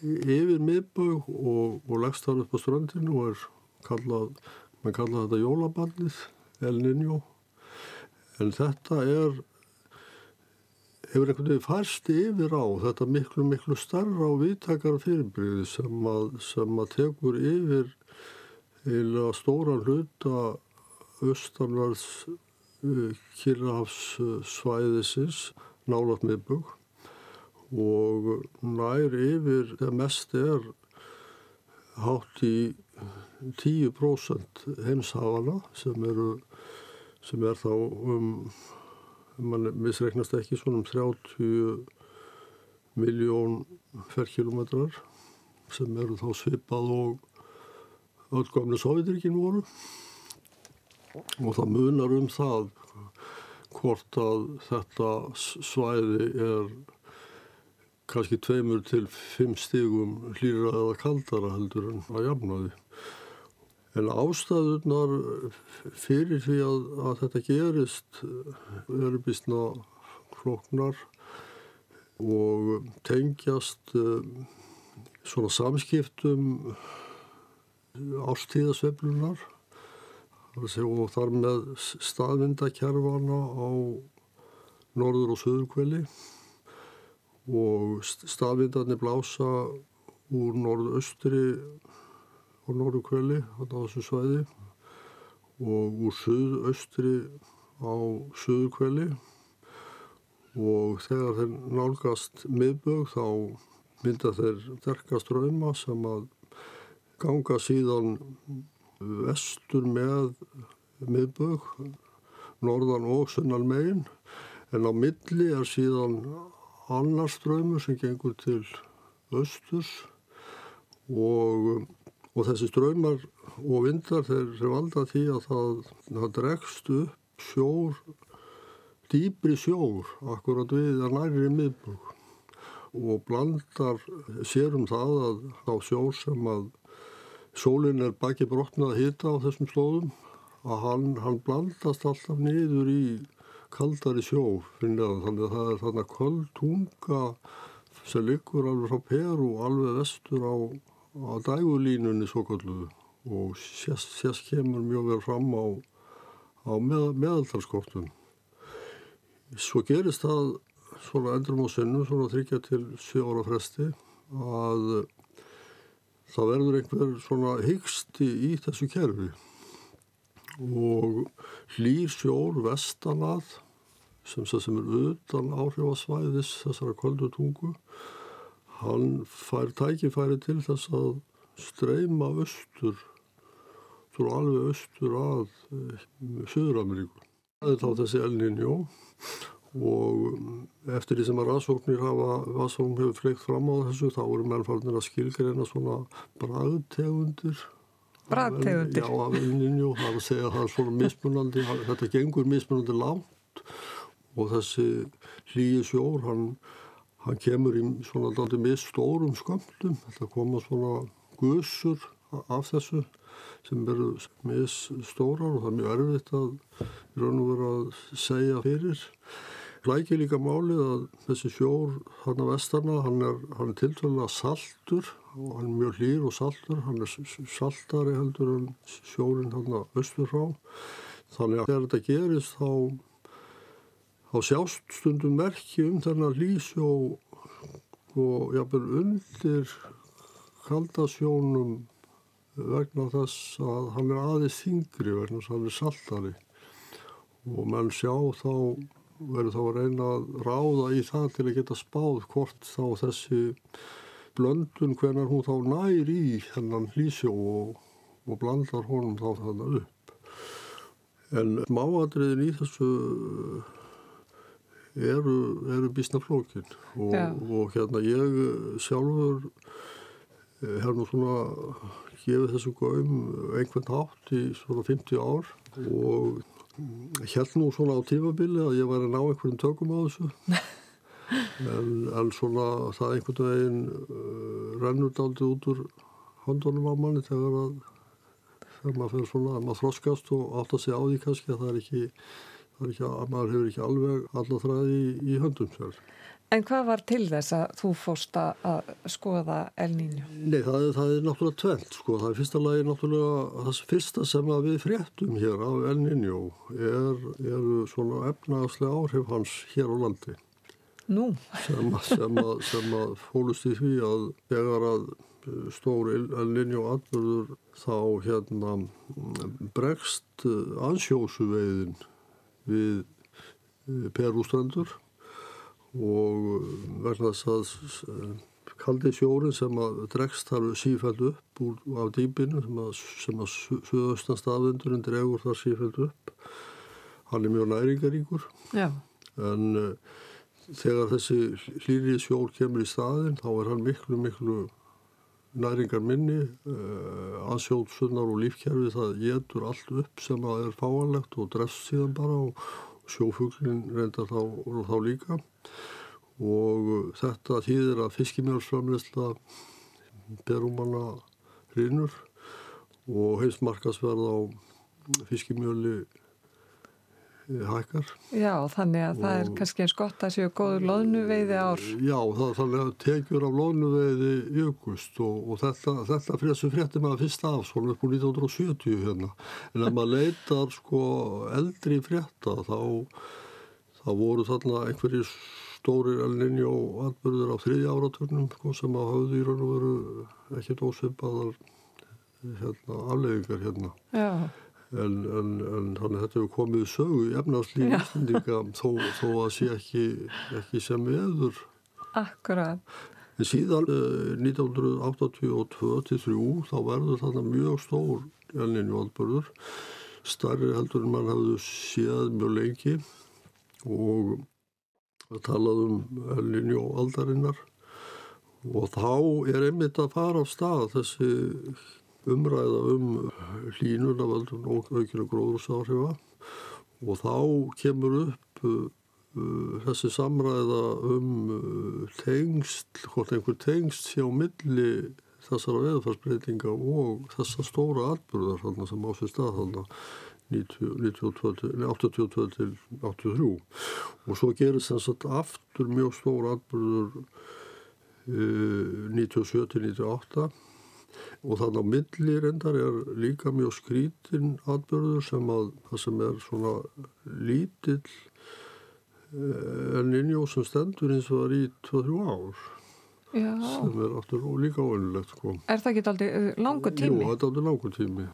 yfir miðbög og, og leggst þar upp á strandinu og er kallað, mann kallað þetta jólaballið, El Niño. En þetta er hefur einhvern veginn færst yfir á þetta miklu, miklu starra og viðtakara fyrirbríði sem að, sem að tekur yfir eða stóran hluta austanverðs uh, kyrrahafssvæðisins nálat miðbögg og nær yfir þegar mest er hátt í 10% heimshafana sem eru sem er þá um mann misreiknast ekki svona um 30 miljón ferrkilometrar sem eru þá svipað og öll gamle Sovjetrikinn voru. Og það munar um það hvort að þetta svæði er kannski tveimur til fimm stígum hlýra eða kaldara heldur en að jafna því. En ástæðunar fyrir því að, að þetta gerist eru bísna floknar og tengjast uh, svona samskiptum ástíðasveflunar og þar með staðvindakerfana á norður og söðurkveli og staðvindarnir blása úr norðaustri á norðukveli á þessu svæði og úr söðu-austri á söðukveli og þegar þeir nálgast miðbög þá mynda þeir derkast rauma sem að ganga síðan vestur með miðbög, norðan og sunnan megin en á milli er síðan annar ströymur sem gengur til östurs og og þessi ströymar og vindar þeir, valda því að það, það dregst upp sjór, dýbri sjór akkurat við að næri miðbúk og blandar sérum það að á sjór sem að sólinn er baki brotnað að hita á þessum slóðum að hann, hann blandast alltaf niður í kaldari sjó þannig að það er þarna köld tunga sem liggur alveg frá Peru alveg vestur á á dægulínunni svo kalluðu og sérst, sérst kemur mjög vel fram á, á með, meðaltalskóptum. Svo gerist það svona endurum á sinnum, svona þryggja til 7 ára fresti að það verður einhver svona hyggsti í þessu kerfi og hlýr sjór vestanað sem, sem er utan áhrifasvæðis þessara kvöldutungu hann fær tækifæri til þess að streyma austur svo alveg austur að uh, Suður-Ameríku. Það er þá þessi El Niño og mm, eftir því sem að rannsóknir hafa, rannsóknir hefur fleikt fram á þessu, þá eru mennfarnir að skilgreina svona bragtegundir. Bragtegundir? Já, af El Niño, það er að segja að það er svona mismunandi, þetta gengur mismunandi langt og þessi hlýi sjór, hann, hann kemur í svona daldi misstórum skömmlum, þetta koma svona gusur af þessu sem eru misstórar og það er mjög erfitt að í raun og vera að segja fyrir. Lækir líka málið að þessi sjór hann að vestana, hann er, er tiltvöldlega saltur og hann er mjög hlýr og saltur, hann er saltari heldur en sjórin hann að östur frá. Þannig að þegar þetta gerist þá, þá sjást stundum merki um þennan hlýsjó og jáfnvel undir kaldasjónum vegna þess að hann er aðeins þingri vegna þess að hann er saltari og menn sjá þá verður þá að reyna að ráða í það til að geta spáð hvort þá þessi blöndun hvernar hún þá nær í þennan hlýsjó og, og blandar honum þá þannig upp. En máadriðin í þessu eru, eru bísna flókin og, og hérna ég sjálfur hef nú svona gefið þessu góðum einhvern hátt í svona 50 ár og held nú svona á tímabili að ég var að ná einhverjum tökum á þessu. En, en svona það einhvern veginn uh, rennur daldi út úr hondunum á manni þegar að þegar maður fyrir svona að maður þroskast og átt að segja á því kannski að það er ekki, það er ekki að maður hefur ekki alveg alla þræði í, í höndum sér En hvað var til þess að þú fórst að skoða El Niño? Nei, það er, það er náttúrulega tvelt, sko. Það er fyrsta lagi náttúrulega, það fyrsta sem við fréttum hér af El Niño er, eru svona efnagaslega áhrif hans hér á landi. Nú? Sem, sem, að, sem að fólust í því að þegar að stór El Niño atbyrður þá hérna bregst ansjósuveiðin við Perústrandur og vegna þess að kaldi sjórin sem að dregst þar sífælt upp úr, af dýpinu sem að, sem að suðaustan staðvindurinn dregur þar sífælt upp hann er mjög næringaríkur Já. en uh, þegar þessi hlýrið sjór kemur í staðin þá er hann miklu miklu næringar minni uh, aðsjóðsunnar og lífkerfi það getur allt upp sem að er fáanlegt og drefst síðan bara og sjófuglin reyndar þá, þá líka. Og þetta þýðir að fiskimjölsframleysla berumanna hrinur og heimsmarkasverð á fiskimjöli hækkar. Já, þannig að og, það er kannski eins gott að séu góður loðnuveiði ár. Já, það, þannig að tekjur af loðnuveiði jökust og, og þetta, þetta fyrir þessu frétti maður fyrst af svona upp úr 1970 hérna. En ef maður leitar sko eldri frétta þá, þá voru þarna einhverjir stórir elninni og atbyrður á þriðja áraturnum sko, sem að hafðu í raun og veru ekkert ósveipaðar hérna, afleggingar hérna. Já. En, en, en þannig að þetta hefur komið sögu í efnarslífi þó, þó að sé ekki, ekki sem viður. Akkurát. En síðan eh, 1982-3 þá verður þarna mjög stór elninni valdbörður, starri heldur en mann hafðu séð mjög lengi og talað um elninni og aldarinnar og þá er einmitt að fara á stað þessi umræða um hlínuna völdum aukina gróðursáhrifa og þá kemur upp uh, þessi samræða um uh, tengst, hvort einhver tengst sé á milli þessara veðfarsbreytinga og þessa stóra atbyrðar sem á sér stað þarna 82 til 83 og svo gerist þess að aftur mjög stóra atbyrður uh, 97 til 98 og þannig á milli reyndar er líka mjög skrítin atbyrður sem að það sem er svona lítill en innjó sem stendur eins og það er í 2-3 ár Já. sem er aftur líka óvinnilegt sko. Er það ekki aldrei langu tími? Jú, þetta er aldrei langu tími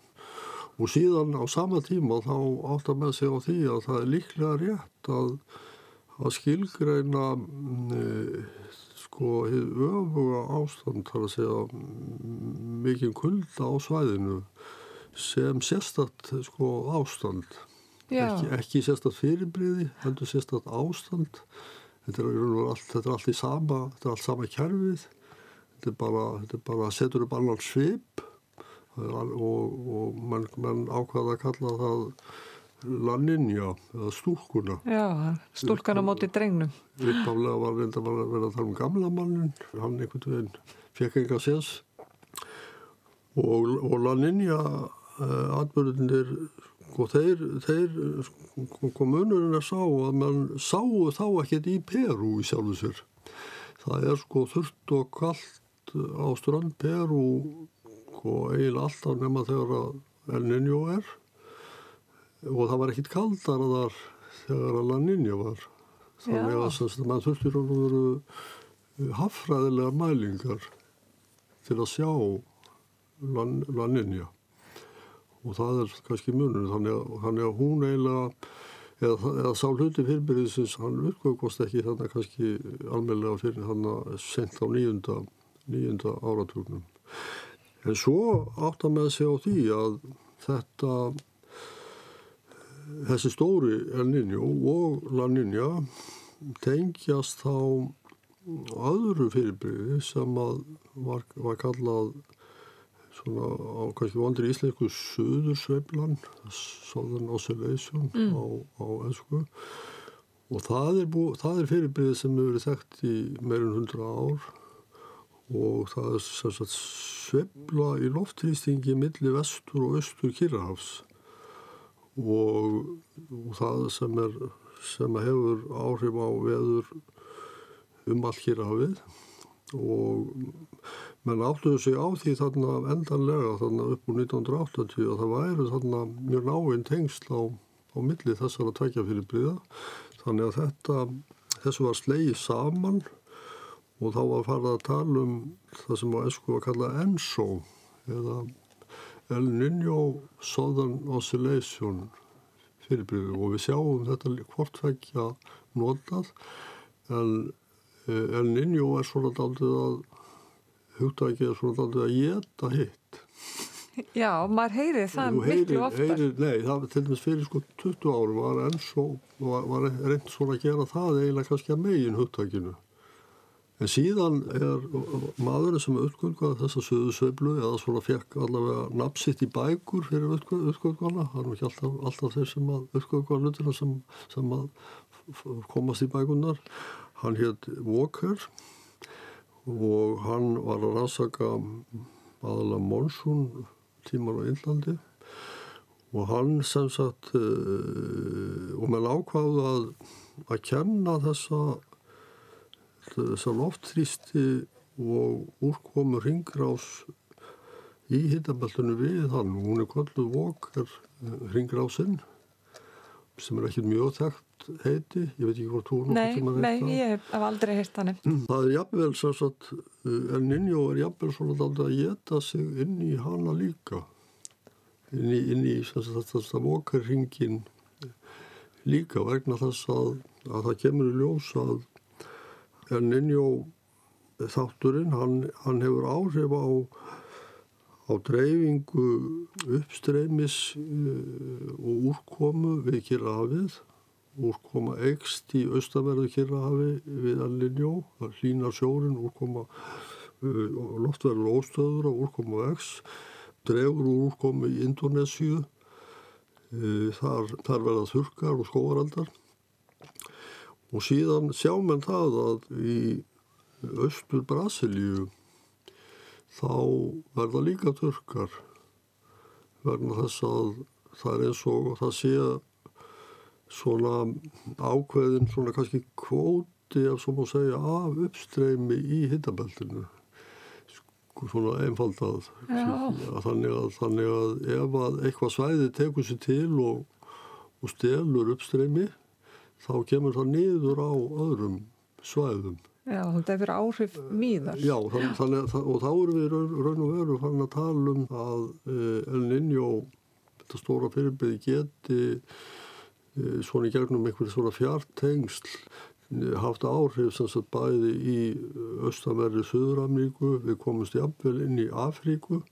og síðan á sama tíma þá átt að með sig á því að það er líklega rétt að, að skilgreina mm, sko hið öfuga ástand þar að segja mikið kulda á svæðinu sem sérstætt sko ástand. Ekki, ekki sérstætt fyrirbriði heldur sérstætt ástand. Þetta er, allt, þetta er allt í sama þetta er allt sama kjærfið þetta er bara, þetta er bara setur upp annan svip. Og, og mann man ákvaða að kalla það laninja eða stúlkuna. Já, stúlkan á móti drengnum. uppaflega var reynda að vera að tala um gamla mannin hann einhvern veginn fekk enga sérs og, og Laninja uh, atbyrðinir og þeir, þeir sko, kom munurinn að sá að mann sáu þá ekkert í Peru í sjálfu sér. Það er sko þurft og kallt á strand Peru og eiginlega alltaf nema þegar að El Niño er og það var ekkert kaldara þar þegar að La Niña var. Þannig að sem sagt, mann þurfti raun og veru haffræðilega mælingar til að sjá La, La Niña. Og það er kannski munur þannig að, þannig að hún eiginlega eða, eða sá hluti fyrirbyrðisins hann uppgöðkost ekki þannig kannski almennlega fyrir hann að sent á nýjunda, nýjunda áratugnum. En svo átt að með sig á því að þetta þessi stóri El Niño og La Niña tengjast þá öðru fyrirbyrði sem var, var kallað svona á kannski vondri íslensku Suðursveiflan Southern Oscillation á, á ennsku og það er, er fyrirbyrði sem hefur verið þekkt í meirinn hundra ár og það er sveifla í loftrýstingi milli vestur og austur Kyrrahafs og, og það sem er sem hefur áhrif á veður um all Kyrrahafið. Og menn áttuðu sig á því þarna endanlega þarna upp úr 1980 að það væru þarna mjög náinn tengsl á, á milli þessara tækja fyrir bríða þannig að þetta þessu var slegið saman og þá var farið að tala um það sem á esku var kallað ENSO eða El Niño Southern Oscillation fyrirbyrðu og við sjáum þetta hvort vekja notað. En eh, El Niño er svona daldið að hugtækið er svona daldið að geta hitt. Já, maður heyri það Þú miklu heyrir, nei, það var til dæmis fyrir sko 20 árum var svo, var, var reynd svona að gera það eiginlega kannski að megin hugtækinu. En síðan er maðurinn sem uppgöðkvaði þessa söðusveiflu eða svona fekk allavega nafnsitt í bækur fyrir uppgöðkvana, það er nú ekki alltaf, alltaf þeir sem að uppgöðkvaða hlutina sem, sem komast í bækunar. Hann hétt Walker og hann var að rannsaka aðalega monsún tímar á Índlandi og hann sem sagt uh, og með ákváðu að að kenna þessa þessa loftþrýsti og úrkomu ringrás í hittabeltunum við hann hún er kolluð vokar ringrásin sem er ekkert mjög þekkt heiti ég veit ekki hvort þú nokkuð Nei, tímann nei, heyrt það. ég hef aldrei heyrt þannig. Það er jafnvel sem sagt, uh, El Niño er jafnvel svona að geta sig inn í hana líka. Inn í, inn í sem sagt, þetta vokarringin líka vegna þess að, að það kemur í ljós að El Niño þátturinn, hann, hann hefur áhrif á, á dreifingu uppstreymis uh, og úrkomu við Kyrrahafið. Úrkoma eikst í austaverðu Kyrrahafi við Allinjó, það hlýnar sjórin, úrkoma loftverður óstöður og úrkoma eikst, dregur úr úrkomu í Indonésiu, uh, þar, þar verða þurkar og skóaraldar og síðan sjá menn það að í austur Brasilíu þá verða líka þurkar verna þess að það er eins og það sé svona ákveðin svona kannski kvóti má segja af uppstreymi í hittabeltinu sko, svona einfaldað. Þannig að, þannig að ef að eitthvað svæði tekur sér til og, og stelur uppstreymi þá kemur það niður á öðrum svæðum. Já, þetta hefur áhrif míðar. Já, þann, þannig, að það- og þá erum við raun, og veru fann að tala um að uh, El Niño, þetta stóra fyrirbyrði, geti eh, svona í gegnum einhverju svona fjartengsl eh, haft áhrif sem sagt bæði í austanverði Suður-Ameríku, við komumst jafnvel inn í Afríku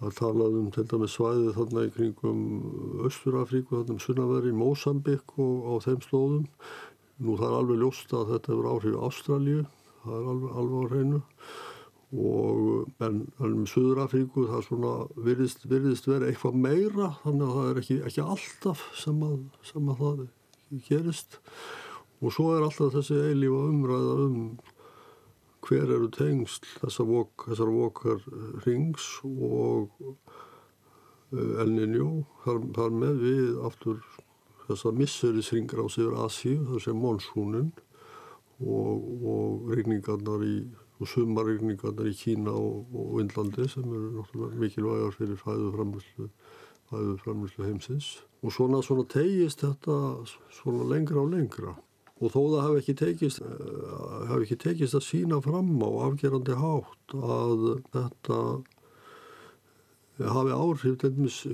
það talaðum til dæmis svæði þarna í kringum Östur-Afríku, þarna um Sunnaveri, Mósambik og á þeim slóðum. Nú það er alveg ljóst að þetta hefur áhrif Ástralju, það er alveg, alveg á hreinu. Og en, um Suður-Afríku það svona virðist, virðist vera eitthvað meira þannig að það er ekki, ekki alltaf sem að, sem að það gerist. Og svo er alltaf þessi eilífa umræða um hver eru tengsl þessar vok, vokar rings og elninjó þar, þar með við aftur þessar misserisringar á sigur Asíu þar sem monsúnin og, og regningarnar í og sumarregningarnar í Kína og, og Indlandi sem eru náttúrulega mikilvægar fyrir fæðuframlýslu fæðuframlýslu heimsins. Og svona, svona tegist þetta svona lengra og lengra og þó það hafi ekki tekist uh, hafi ekki tekist að sína fram á afgerandi hátt að þetta hafi áhrif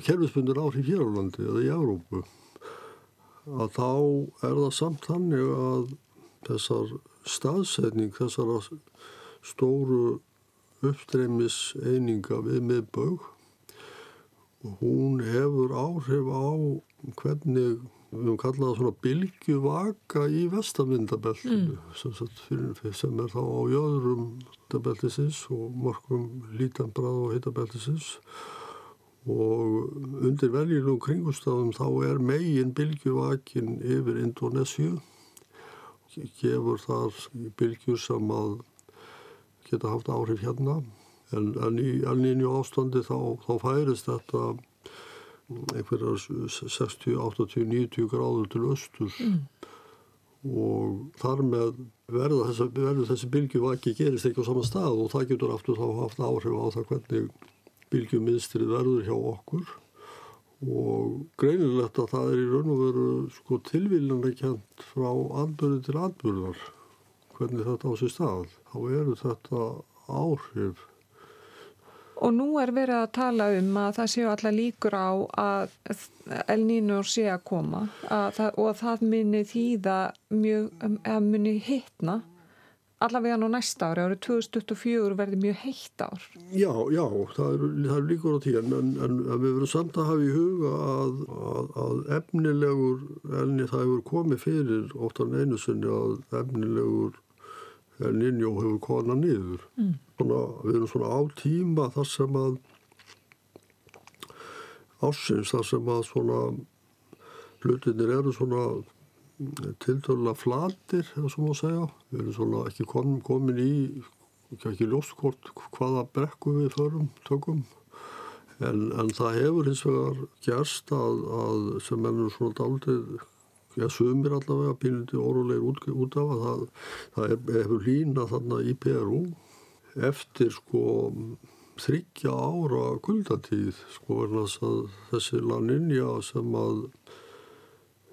kerfisbundur áhrif hér á landi eða í Európu að þá er það samt þannig að þessar staðsetning þessar stóru uppstreymis eininga við miðbögg hún hefur áhrif á hvernig við höfum kallað svona bylgjuvaka í vestavindabeltinu mm. sem er þá á jöðrum hitabeltisins og morgum lítanbrað og hitabeltisins. Og undir veljulegu kringustafum þá er megin bylgjuvakin yfir Indonésiu gefur þar bylgjur sem að geta haft áhrif hérna. En, en í alnýju ástandi þá, þá færist þetta einhverjar 60, 80, 90 gráður til östur mm. og þar með verður þessi, verður þessi bylgjuvaki gerist ekki á sama stað og það getur aftur þá haft áhrif á það hvernig bylgjuminstrið verður hjá okkur. Og greinilegt að það er í raun og veru sko tilvílunlega kjent frá andbörðu til andbörðar hvernig þetta á sér stað. Þá eru þetta áhrif Og nú er verið að tala um að það séu allar líkur á að El Niño sé að koma að það, og að það muni þýða mjög, að muni hittna allavega nú næsta ári, árið 2024 verði mjög heitt ár. Já, já, það eru er líkur á tíu en, en, við verum samt að hafa í huga að, að, að efnilegur, enni það hefur komið fyrir óttan einu sinni að efnilegur en innjó hefur kona niður. Mm. Svona, við erum svona á tíma þar sem að ásins, þar sem að svona hlutinir eru svona tildurlega flatir eða svona að segja. Við erum svona ekki komin, komin í, ekki ljóskort hvaða brekku við förum, tökum. En, en það hefur hins vegar gerst að, að sem ennum svona daldið, já sumir allavega, pínliti órulegir út, út af að það, það hefur lína þarna í Peru eftir sko þryggja ára kuldatíð sko verðan að þessi laninja sem að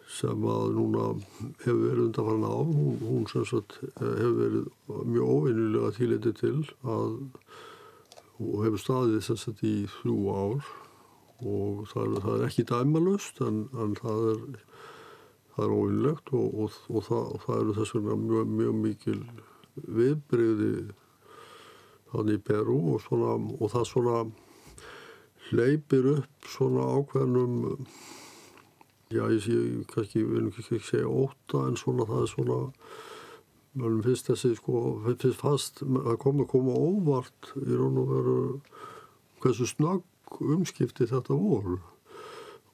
sem að núna hefur verið undanfarn á, hún, hún sem sagt hefur verið mjög óvinnilega tíleiti til að og hefur staðið sem sagt í þrjú ár. Og það er, það er ekki dæmalust en, en það er það er óvinnlegt og, og, og, það, og það eru þess vegna mjög, mjög mikil viðbreyði þannig í Peru svona, og það svona hleypir upp svona ákveðnum Já, ég sé kannski, við viljum ekki segja óta en svona það er svona mjög fyrst þessi sko, fyrst fast að koma að koma óvart í raun og veru hversu snögg umskipti þetta voru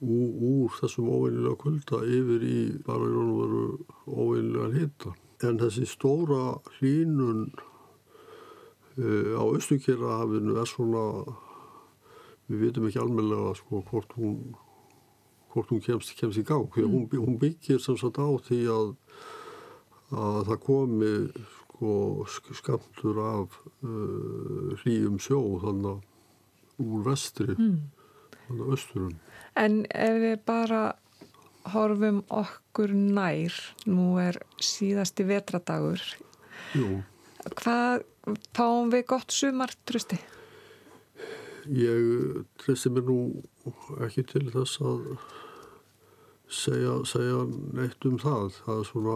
úr, úr þessum óveinilega kulda yfir í bara í raun og veru óveinilega hita. En þessi stóra hlínun uh, á Östukjærahafinu er svona, við vitum ekki almenlega sko hvort hún hvort hún kemst, kemst í gang. Mm. Hún, hún byggir sem sagt á því að, að það komi sko, skamtur af uh, hlýjum sjó þannig úr vestri mm. þannig austurum. En ef við bara horfum okkur nær, nú er síðasti vetradagur, Jú. hvað fáum við gott sumar, trusti? Ég treysti mér nú ekki til þess að segja, segja neitt um það. Það er svona,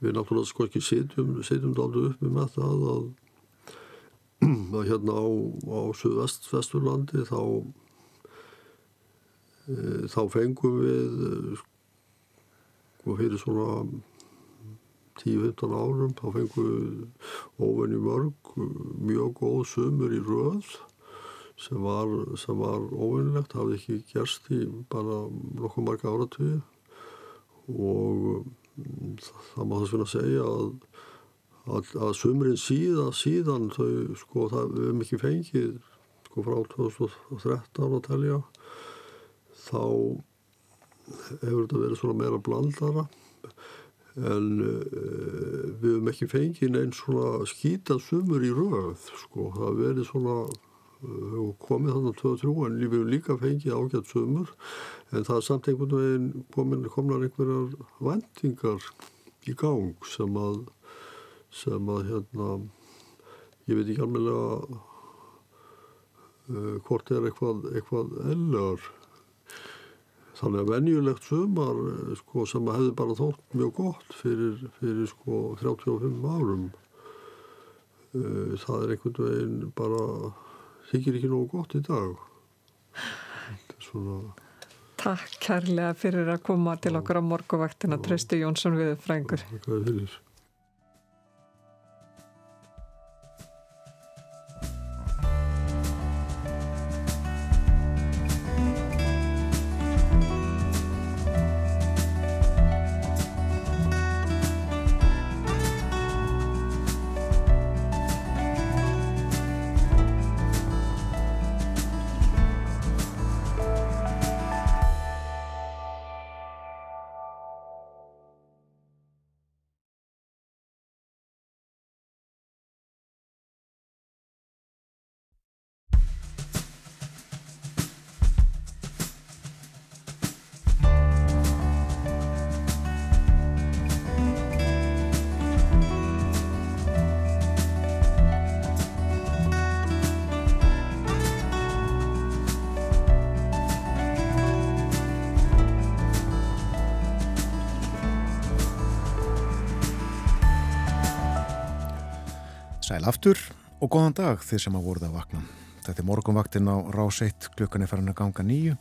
við náttúrulega sko ekki sitjum, sitjum daldu uppi með það að, að hérna á, á Suðvesturlandi þá, e, þá fengum við sko fyrir svona 10-15 árum þá fengum við óvenni mörg mjög góð sumur í röð sem var, var óvinnlegt, hafði ekki gerst í bara nokkuð marga áratöyu og mm, það má þess vegna segja að, að, að sumrin síðan, síðan þau, sko, það við hefum ekki fengið sko frá 2013 að telja þá hefur þetta verið svona meira blandara en uh, við hefum ekki fengið neins svona skýtað sumur í röð sko, það verið svona uh, komið þannig að 2-3 en við hefum líka fengið ágætt sumur. En það er samt einhvern veginn komin, komnar einhverjar vendingar í gang sem að sem að hérna ég veit ekki alveg uh, hvort er eitthvað, eitthvað ellar Þannig að venjulegt sumar sko, sem að hefði bara þótt mjög gott fyrir, fyrir sko, 35 árum uh, það er einhvern veginn bara þykir ekki nógu gott í dag. Svona... Takk kærlega fyrir að koma til okkar á morguvaktina Trösti Jónsson við frængur. Sæl aftur og góðan dag þið sem að voruð að vakna. Þetta er morgunvaktin á rás 1 klukkan er farin að ganga nýju.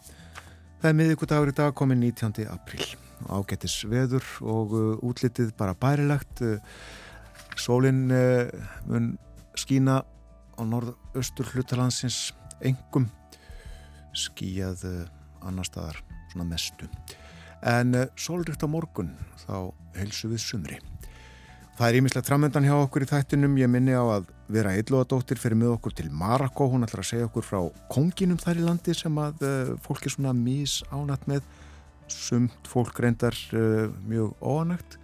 Það er miðugudagur í dag komin 19. apríl. Ágættis veður og uh, útlitið bara bærilegt. Uh, sólinn uh, mun skína á norðaustur hlutalansins engum skíjað annar staðar svona mestu. En sólrikt á morgun þá heilsu við sumri. Það er ímislegt framöndan hjá okkur í þættinum. Ég minni á að vera eillóðadóttir fyrir með okkur til Marako. Hún ætlar að segja okkur frá konginum þar í landi sem að uh, fólk er svona mís ánætt með. Sumt fólk reyndar uh, mjög óanægt.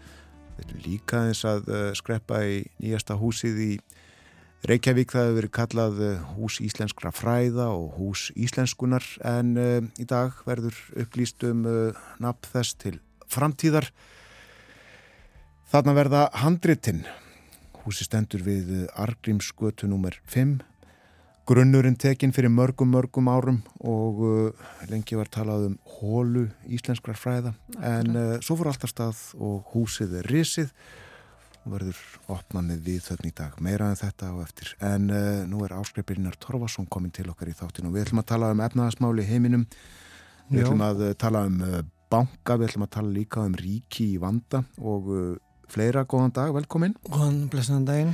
Við erum líka þess að uh, skreppa í nýjasta húsið í Reykjavík. Það hefur verið kallað hús íslenskra fræða og hús íslenskunar en í dag verður upplýst um nafn þess til framtíðar. Þarna verða handritinn. Húsi stendur við Argrímsgötu nr. 5. Grunnurinn tekinn fyrir mörgum, mörgum árum og uh, lengi var talað um hólu íslenskrar fræða. En uh, svo fór alltaf stað og húsið er risið og verður opnað með við þörn í dag. Meira en þetta á eftir. En uh, nú er áskreipirinn Torfarsson komin til okkar í þáttinu og við ætlum að tala um efnaðasmáli heiminum. Við ætlum að tala um banka, við ætlum að tala líka um ríki í vanda og fleira, góðan dag, velkomin. Góðan blessaðan daginn.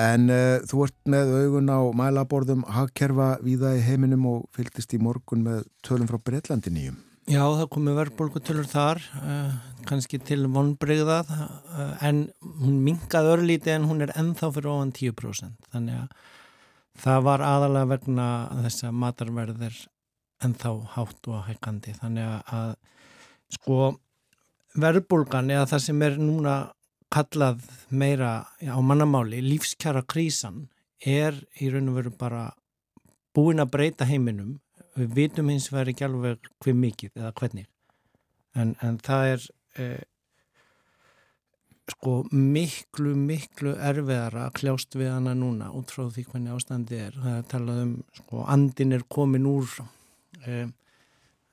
En uh, þú ert með augun á mælaborðum hagkerfa víða í heiminum og fylgdist í morgun með tölum frá Breitlandi nýjum. Já, það komi verðbólgutölur þar, uh, kannski til vonbreyðað, uh, en hún minkað örlítið en hún er ennþá fyrir ofan 10%. Þannig að það var aðalega vegna þess að matarverðir ennþá hátt og hækandi. Þannig að sko verðbólgan eða það sem er núna kallað meira á mannamáli, lífskjara krísan er í raun og veru bara búin að breyta heiminum. Við vitum hins vegar ekki alveg hver mikið eða hvernig. En, en það er eh, sko miklu miklu erfiðara að kljást við hana núna út frá því hvernig ástandi er. Það er talað um sko andin er komin úr eh,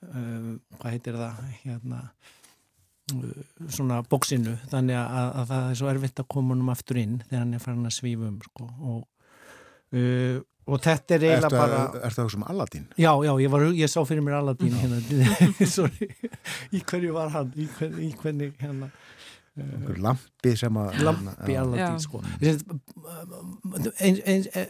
uh, hvað heitir það hérna svona bóksinu þannig að, að það er svo erfitt að koma honum aftur inn þegar hann er farin að svífa um sko. og, uh, og þetta er eiginlega bara ertu það sem Aladdin? Já, já, ég, var, ég sá fyrir mér Aladdin hérna, sorry, í hverju var hann, í, hver, í hvernig hérna, Einhver lampi sem að lampi Já. sko. Eh,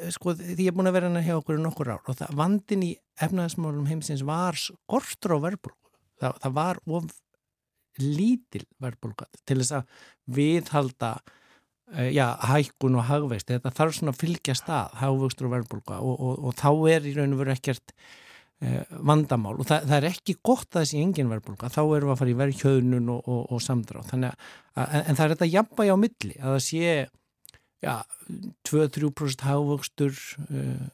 sko, því ég er búin að vera hérna hjá okkur nokkur ár og það vandin í efnaðismálum heimsins var skortur á verðbólgu. Það, það var of lítil verðbólga til þess að viðhalda eh, já, hækkun og hagveist þetta þarf svona að fylgja stað hagvöxtur og verðbólga og, og, og þá er í raun og veru ekkert eh, vandamál. Og það, það er ekki gott að þessi engin verðbólga, þá erum við að fara í verðhjöðnun og, og, samdráð þannig að, en, en það er þetta jafnvægi á milli að það sé já, 2-3% hagvöxtur eh,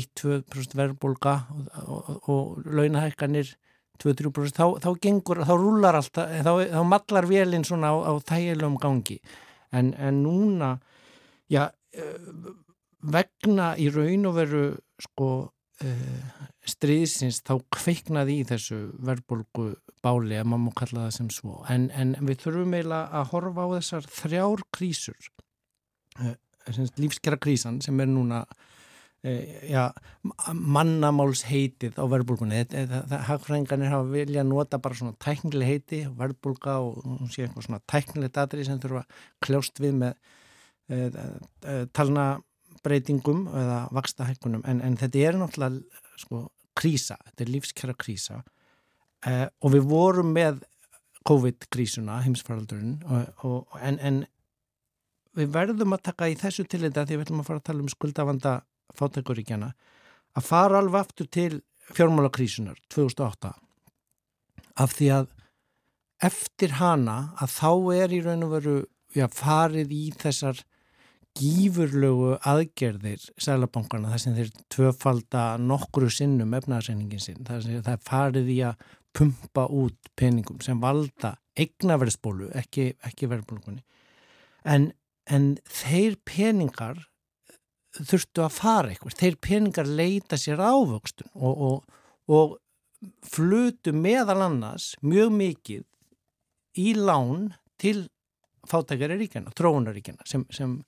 1-2% verðbólga og, og, og launahækkanir 2-3% þá, þá gengur, þá rúlar allt þá, þá mallar vélinn svona á, á þægilegum gangi. En, en núna já, eh, vegna í raun og veru sko uh, stríðsins þá kveiknaði í þessu verðbólgu báli að maður má kalla það sem svo. En, en við þurfum eiginlega að horfa á þessar þrjár krísur uh, lífskjara krísan sem er núna já, mannamáls heitið á verðbólgunni. Hagfrænganir hafa vilja nota bara svona tæknileg heiti verðbólga og hún sé eitthvað svona tæknilegt aðri sem þurfa að kljást við með uh, uh, talna breytingum eða vaksta hækkunum en, en þetta er náttúrulega sko, krísa, þetta er lífskjara krísa. Uh, og við vorum með COVID-krísuna, heimsfaraldurinn og, og, en, en við verðum að taka í þessu tilita því við ætlum að fara að tala um skuldavanda fátækuríkjana að fara alveg aftur til fjármálakrísunar 2008 af því að eftir hana að þá er í raun og veru já, farið í þessar gífurlegu aðgerðir sælabankana þar sem þeir tvöfalda nokkru sinnum efnaðarseiningin sinn. Þar sem það farið í að pumpa út peningum sem valda eignaverðsbólu, ekki, ekki verðbólkunni en, en þeir peningar þurftu að fara eitthvað, þeir peningar leita sér ávöxtun og, og, og flutu meðal annars mjög mikið í lán til fátækari ríkjana, tróunaríkjana sem, sem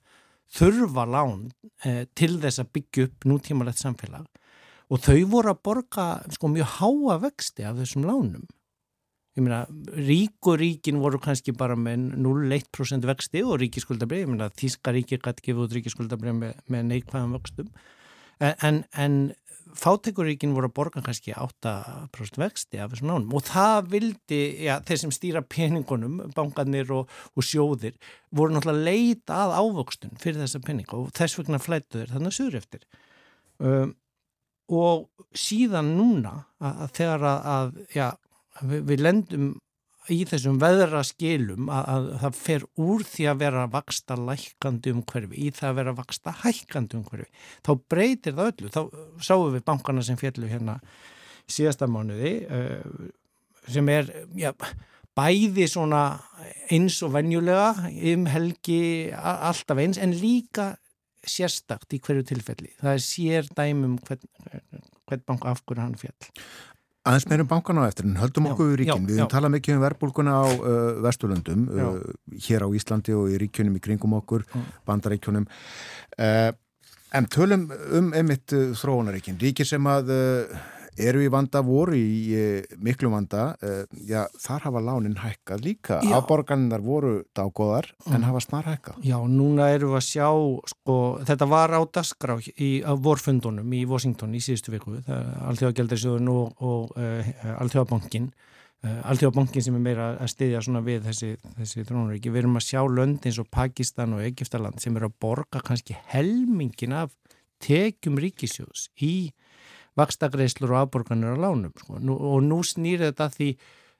þurfa lán eh, til þess að byggja upp nútímalegt samfélag og þau voru að borga sko, mjög háa vexti af þessum lánum. Ég meina, ríkuríkin voru kannski bara með 0,1% vexti og ríkiskuldabrið, ég meina, Þíska ríki gæti gefið út ríkiskuldabrið með, með neikvæðan vöxtum, en, en, fátekuríkin voru að borga kannski 8% vexti af þessum lánum. Og það vildi, já, þeir sem stýra peningunum, bankarnir og, og sjóðir, voru náttúrulega leita að ávöxtun fyrir þessa peninga og þess vegna flættu þeir þannig sögur eftir. Um, og síðan núna að, að þegar að, að já, við, við lendum í þessum veðra skilum að, að það fer úr því að vera vaksta lækandi um hverfi í það að vera vaksta hækandi um hverfi þá breytir það öllu, þá sáum við bankana sem fjallu hérna síðasta mánuði uh, sem er já, bæði svona eins og venjulega um helgi alltaf eins en líka sérstakt í hverju tilfelli. Það er sér dæmum hvern, hvern banka af hverju hann fjall. Aðeins meirum bankan á eftir en höldum Já, okkur við ríkin. já, Við höfum talað mikið um verbulguna á uh, Vesturlöndum, uh, hér á Íslandi og í ríkjunum í kringum okkur, Já. bandaríkjunum. Uh, en tölum um einmitt uh, þróunaríkin. Ríkir sem að uh, eru í vanda voru í uh, miklu vanda, uh, já, þar hafa lánin hækkað líka. Afborganinnar voru dágóðar en Mm. hafa snar hækkað. Já, núna erum við að sjá, sko, þetta var á dasgrá í vorfundunum í Washington í síðustu viku, Alþjóðagjaldarsjóðun og, og uh, Alþjóðabankin, uh, Alþjóðabankin sem er meira að styðja svona við þessi, þessi þrónuríki. Við erum að sjá lönd eins og Pakistan og Egiptaland sem eru að borga kannski helmingin af tekjum ríkisjóðs í vakstagreislur og afborganir á lánum sko. nú, og nú snýr þetta því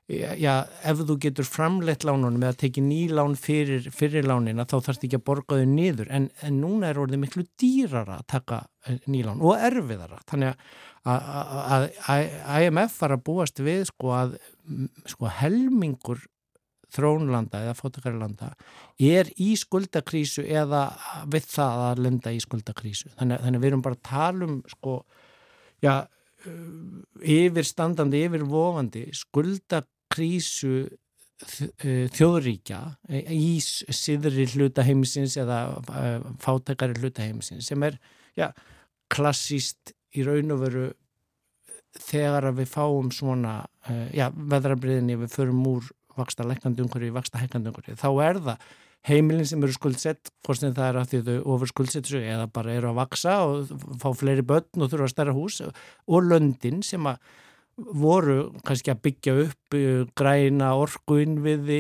já, ef þú getur framleitt lánunum eða tekið nýlán fyrir fyrirlánina þá þarfst ekki að borga þau niður. En, en núna er orðið miklu dýrara að taka eh, nýlán og erfiðara. Þannig að, IMF var að búast við sko að sko helmingur þrónlanda eða fótakarlanda er í skuldakrísu eða við það að lenda í skuldakrísu. Þannig, þannig að við erum bara að tala um sko já, yfirstandandi, yfirvofandi skuldakrísu þjóðríkja í síðri hluta heimisins eða fátækari hluta heimisins sem er ja, klassíst í raun og veru þegar að við fáum svona ja, veðrabriðinni við förum úr vaksta lekkandi umhverju í vaksta hekkandi umhverju þá er það heimilin sem eru skuldsett hvort sem það er að því þau ofur skuldsett eða bara eru að vaksa og fá fleiri börn og þurfa að stærra hús og löndin sem að voru kannski að byggja upp græna orgu innviði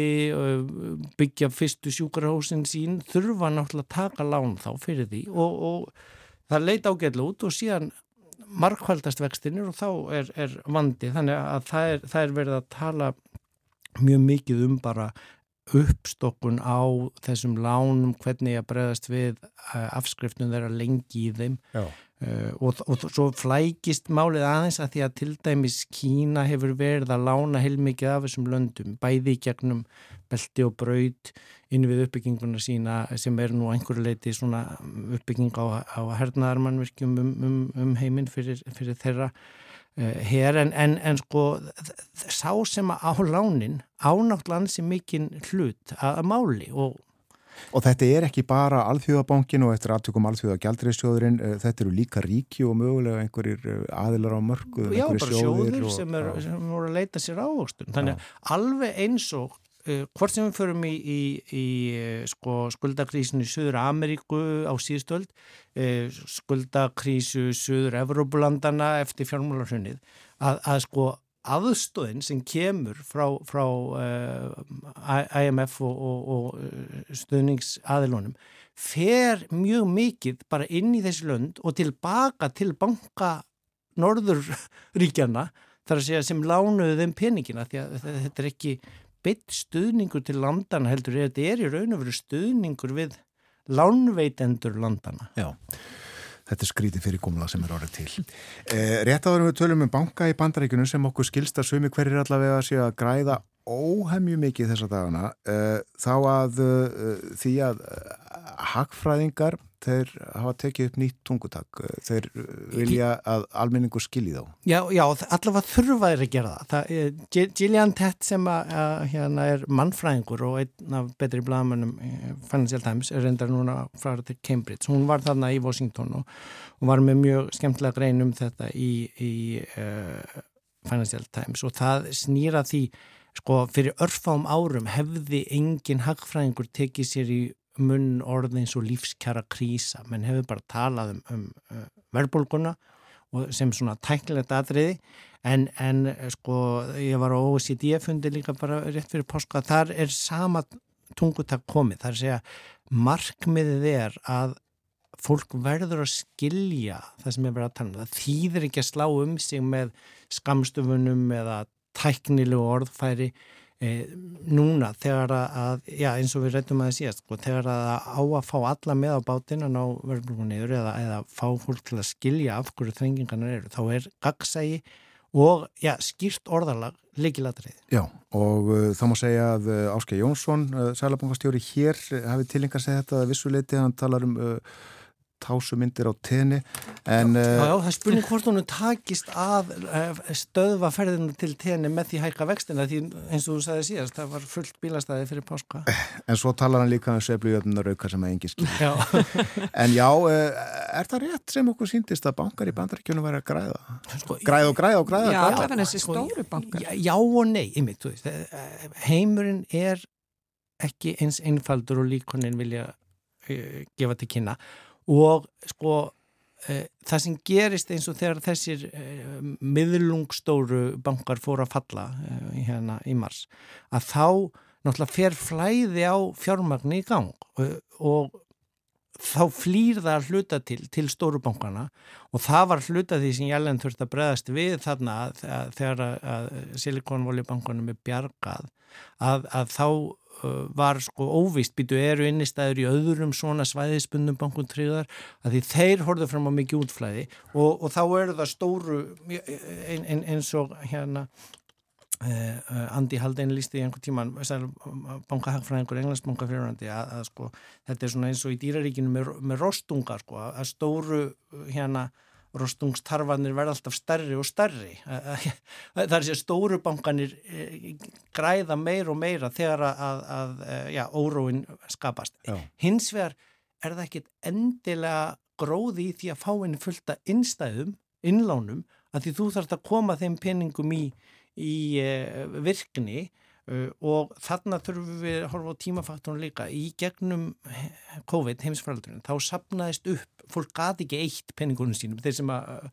byggja fyrstu sjúkrahúsin sín þurfa náttúrulega að taka lán þá fyrir því og, og það leita ágæðlega út og síðan markvældast vextinir og þá er, er vandi þannig að það er, það er verið að tala mjög mikið um bara uppstokkun á þessum lánum, hvernig að bregðast við afskriftum þeirra lengi í þeim. Uh, og, og svo flækist málið aðeins að því að til dæmis Kína hefur verið að lána heilmikið af þessum löndum, bæði í gegnum belti og braud inn við uppbygginguna sína sem er nú einhverju leiti svona uppbygging á, á hernaðarmannvirkjum um, um, um heiminn fyrir, fyrir þeirra uh, her en, en, en sko sá sem að á lánin ánáttlan sem mikinn hlut að, að máli og Og þetta er ekki bara alþjóðabankin og eftir aðtökum alþjóða gældriðsjóðurinn, eh, þetta eru líka ríki og mögulega einhverjir eh, aðilar á mörgu. Já, bara sjóðir sem, er, sem voru að leita sér ávöxtun. Þannig já. alveg eins og hvort sem við förum í, í, í sko, skuldakrísinu í Suður Ameríku á síðstöld, uh, skuldakrísu Suður Evrópulandana eftir fjármálarhunnið, að, að sko aðstóðin sem kemur frá, frá uh, IMF og, og, og stuðningsaðilónum fer mjög mikið bara inn í þessi lönd og tilbaka til banka norðurríkjana þar að segja sem lánuðu þeim peningina því að þetta er ekki beitt stuðningur til landana heldur þetta er í raun og veru stuðningur við lánveitendur landana. Já. Þetta er skrítið fyrir gumla sem er orðið til. Eh, rétt áður við tölum um banka í bandaríkunum sem okkur skilsta sumi hverjir allavega sé að græða óhemju mikið þessa dagana. Eh, þá að eh, því að hagfræðingar þeir hafa tekið upp nýtt tungutak. Þeir vilja að almenningu skilji þá. Já, já allavega þurfa þeir að gera það. það Gillian Tett sem að, að, hérna er mannfræðingur og einn af betri blagamönnum Financial Times er reyndar núna frá Cambridge. Hún var þarna í Washington og, og var með mjög skemmtilega grein um þetta í, í uh, Financial Times og það snýra því sko fyrir örfám árum hefði engin hagfræðingur tekið sér í munn orðins og lífskjara krísa, menn hefur bara talað um, um uh, verðbólguna sem svona tæknilegt atriði. En, en sko ég var á OECD-fundi líka bara rétt fyrir páska, þar er sama tungutak komið, þar segja markmiðið er að fólk verður að skilja það sem er verið að tala um, það þýðir ekki að slá um sig með skamstöfunum eða tæknilegu orðfæri E, núna þegar að, já eins og við reyndum að það síðast, sko, þegar að á að fá alla með á bátinn að ná verðbrukunniður eða, eða fá fólk til að skilja af hverju þrengingarnir eru, þá er gagsægi og já, skýrt orðalag leikilatrið. Já, og uh, þá má segja að uh, Áskei Jónsson, uh, sælabankastjóri hér, hafi tilengar segið þetta að vissuleiti, hann talar um tásumindir á tenni en, já, já, það er spurning hvort hún takist að stöðva ferðinu til tenni með því hækka vextina því eins og þú sagði síðast, það var fullt bílastæði fyrir páska. En svo talar hann líka um seflujöfnunar auka sem að engi skil en já, er það rétt sem okkur síndist að bankar í bandaríkjunum væri að græða? Sko, græða og græða og græða? Já, græða. er þessi stóru bankar. Já, já og nei, einmitt, heimurinn er ekki eins einfaldur og líkonin vilja uh, gefa til kynna og sko e, það sem gerist eins og þegar þessir e, miðlungstóru bankar fóru að falla e, hérna í mars að þá náttúrulega fer flæði á fjármagni í gang og, þá flýr það að hluta til til stóru bankana og það var hluta því sem Jælend þurfti að bregðast við þarna að, að, þegar að, að Silicon Valley bankunum er bjargað að þá var sko óvist býtu eru innistæður í öðrum svona svæðisbundum bankun tríðar að því þeir horfðu fram á mikið útflæði og, og þá eru það stóru ein, ein, eins og hérna uh, Andi Haldein lísti í einhver tíman bankahagfræðingur englandsbanka fyrirhandi að, að sko þetta er svona eins og í dýraríkinu með, með rostungar sko að stóru hérna rostungstarfanir verða alltaf stærri og stærri. Það er sér stóru bankanir eh, græða meir og meira þegar að, að já, óróin skapast. Já. Hins vegar er það ekkit endilega gróði í því að fá henni fullta innstæðum, innlánum, að því þú þarfst að koma þeim peningum í, í virkni Uh, og þarna þurfum við að horfa á tímafaktorn líka í gegnum COVID heimsfæraldurinn þá sapnaðist upp, fólk gati ekki eitt penningunum sínum, þeir sem uh,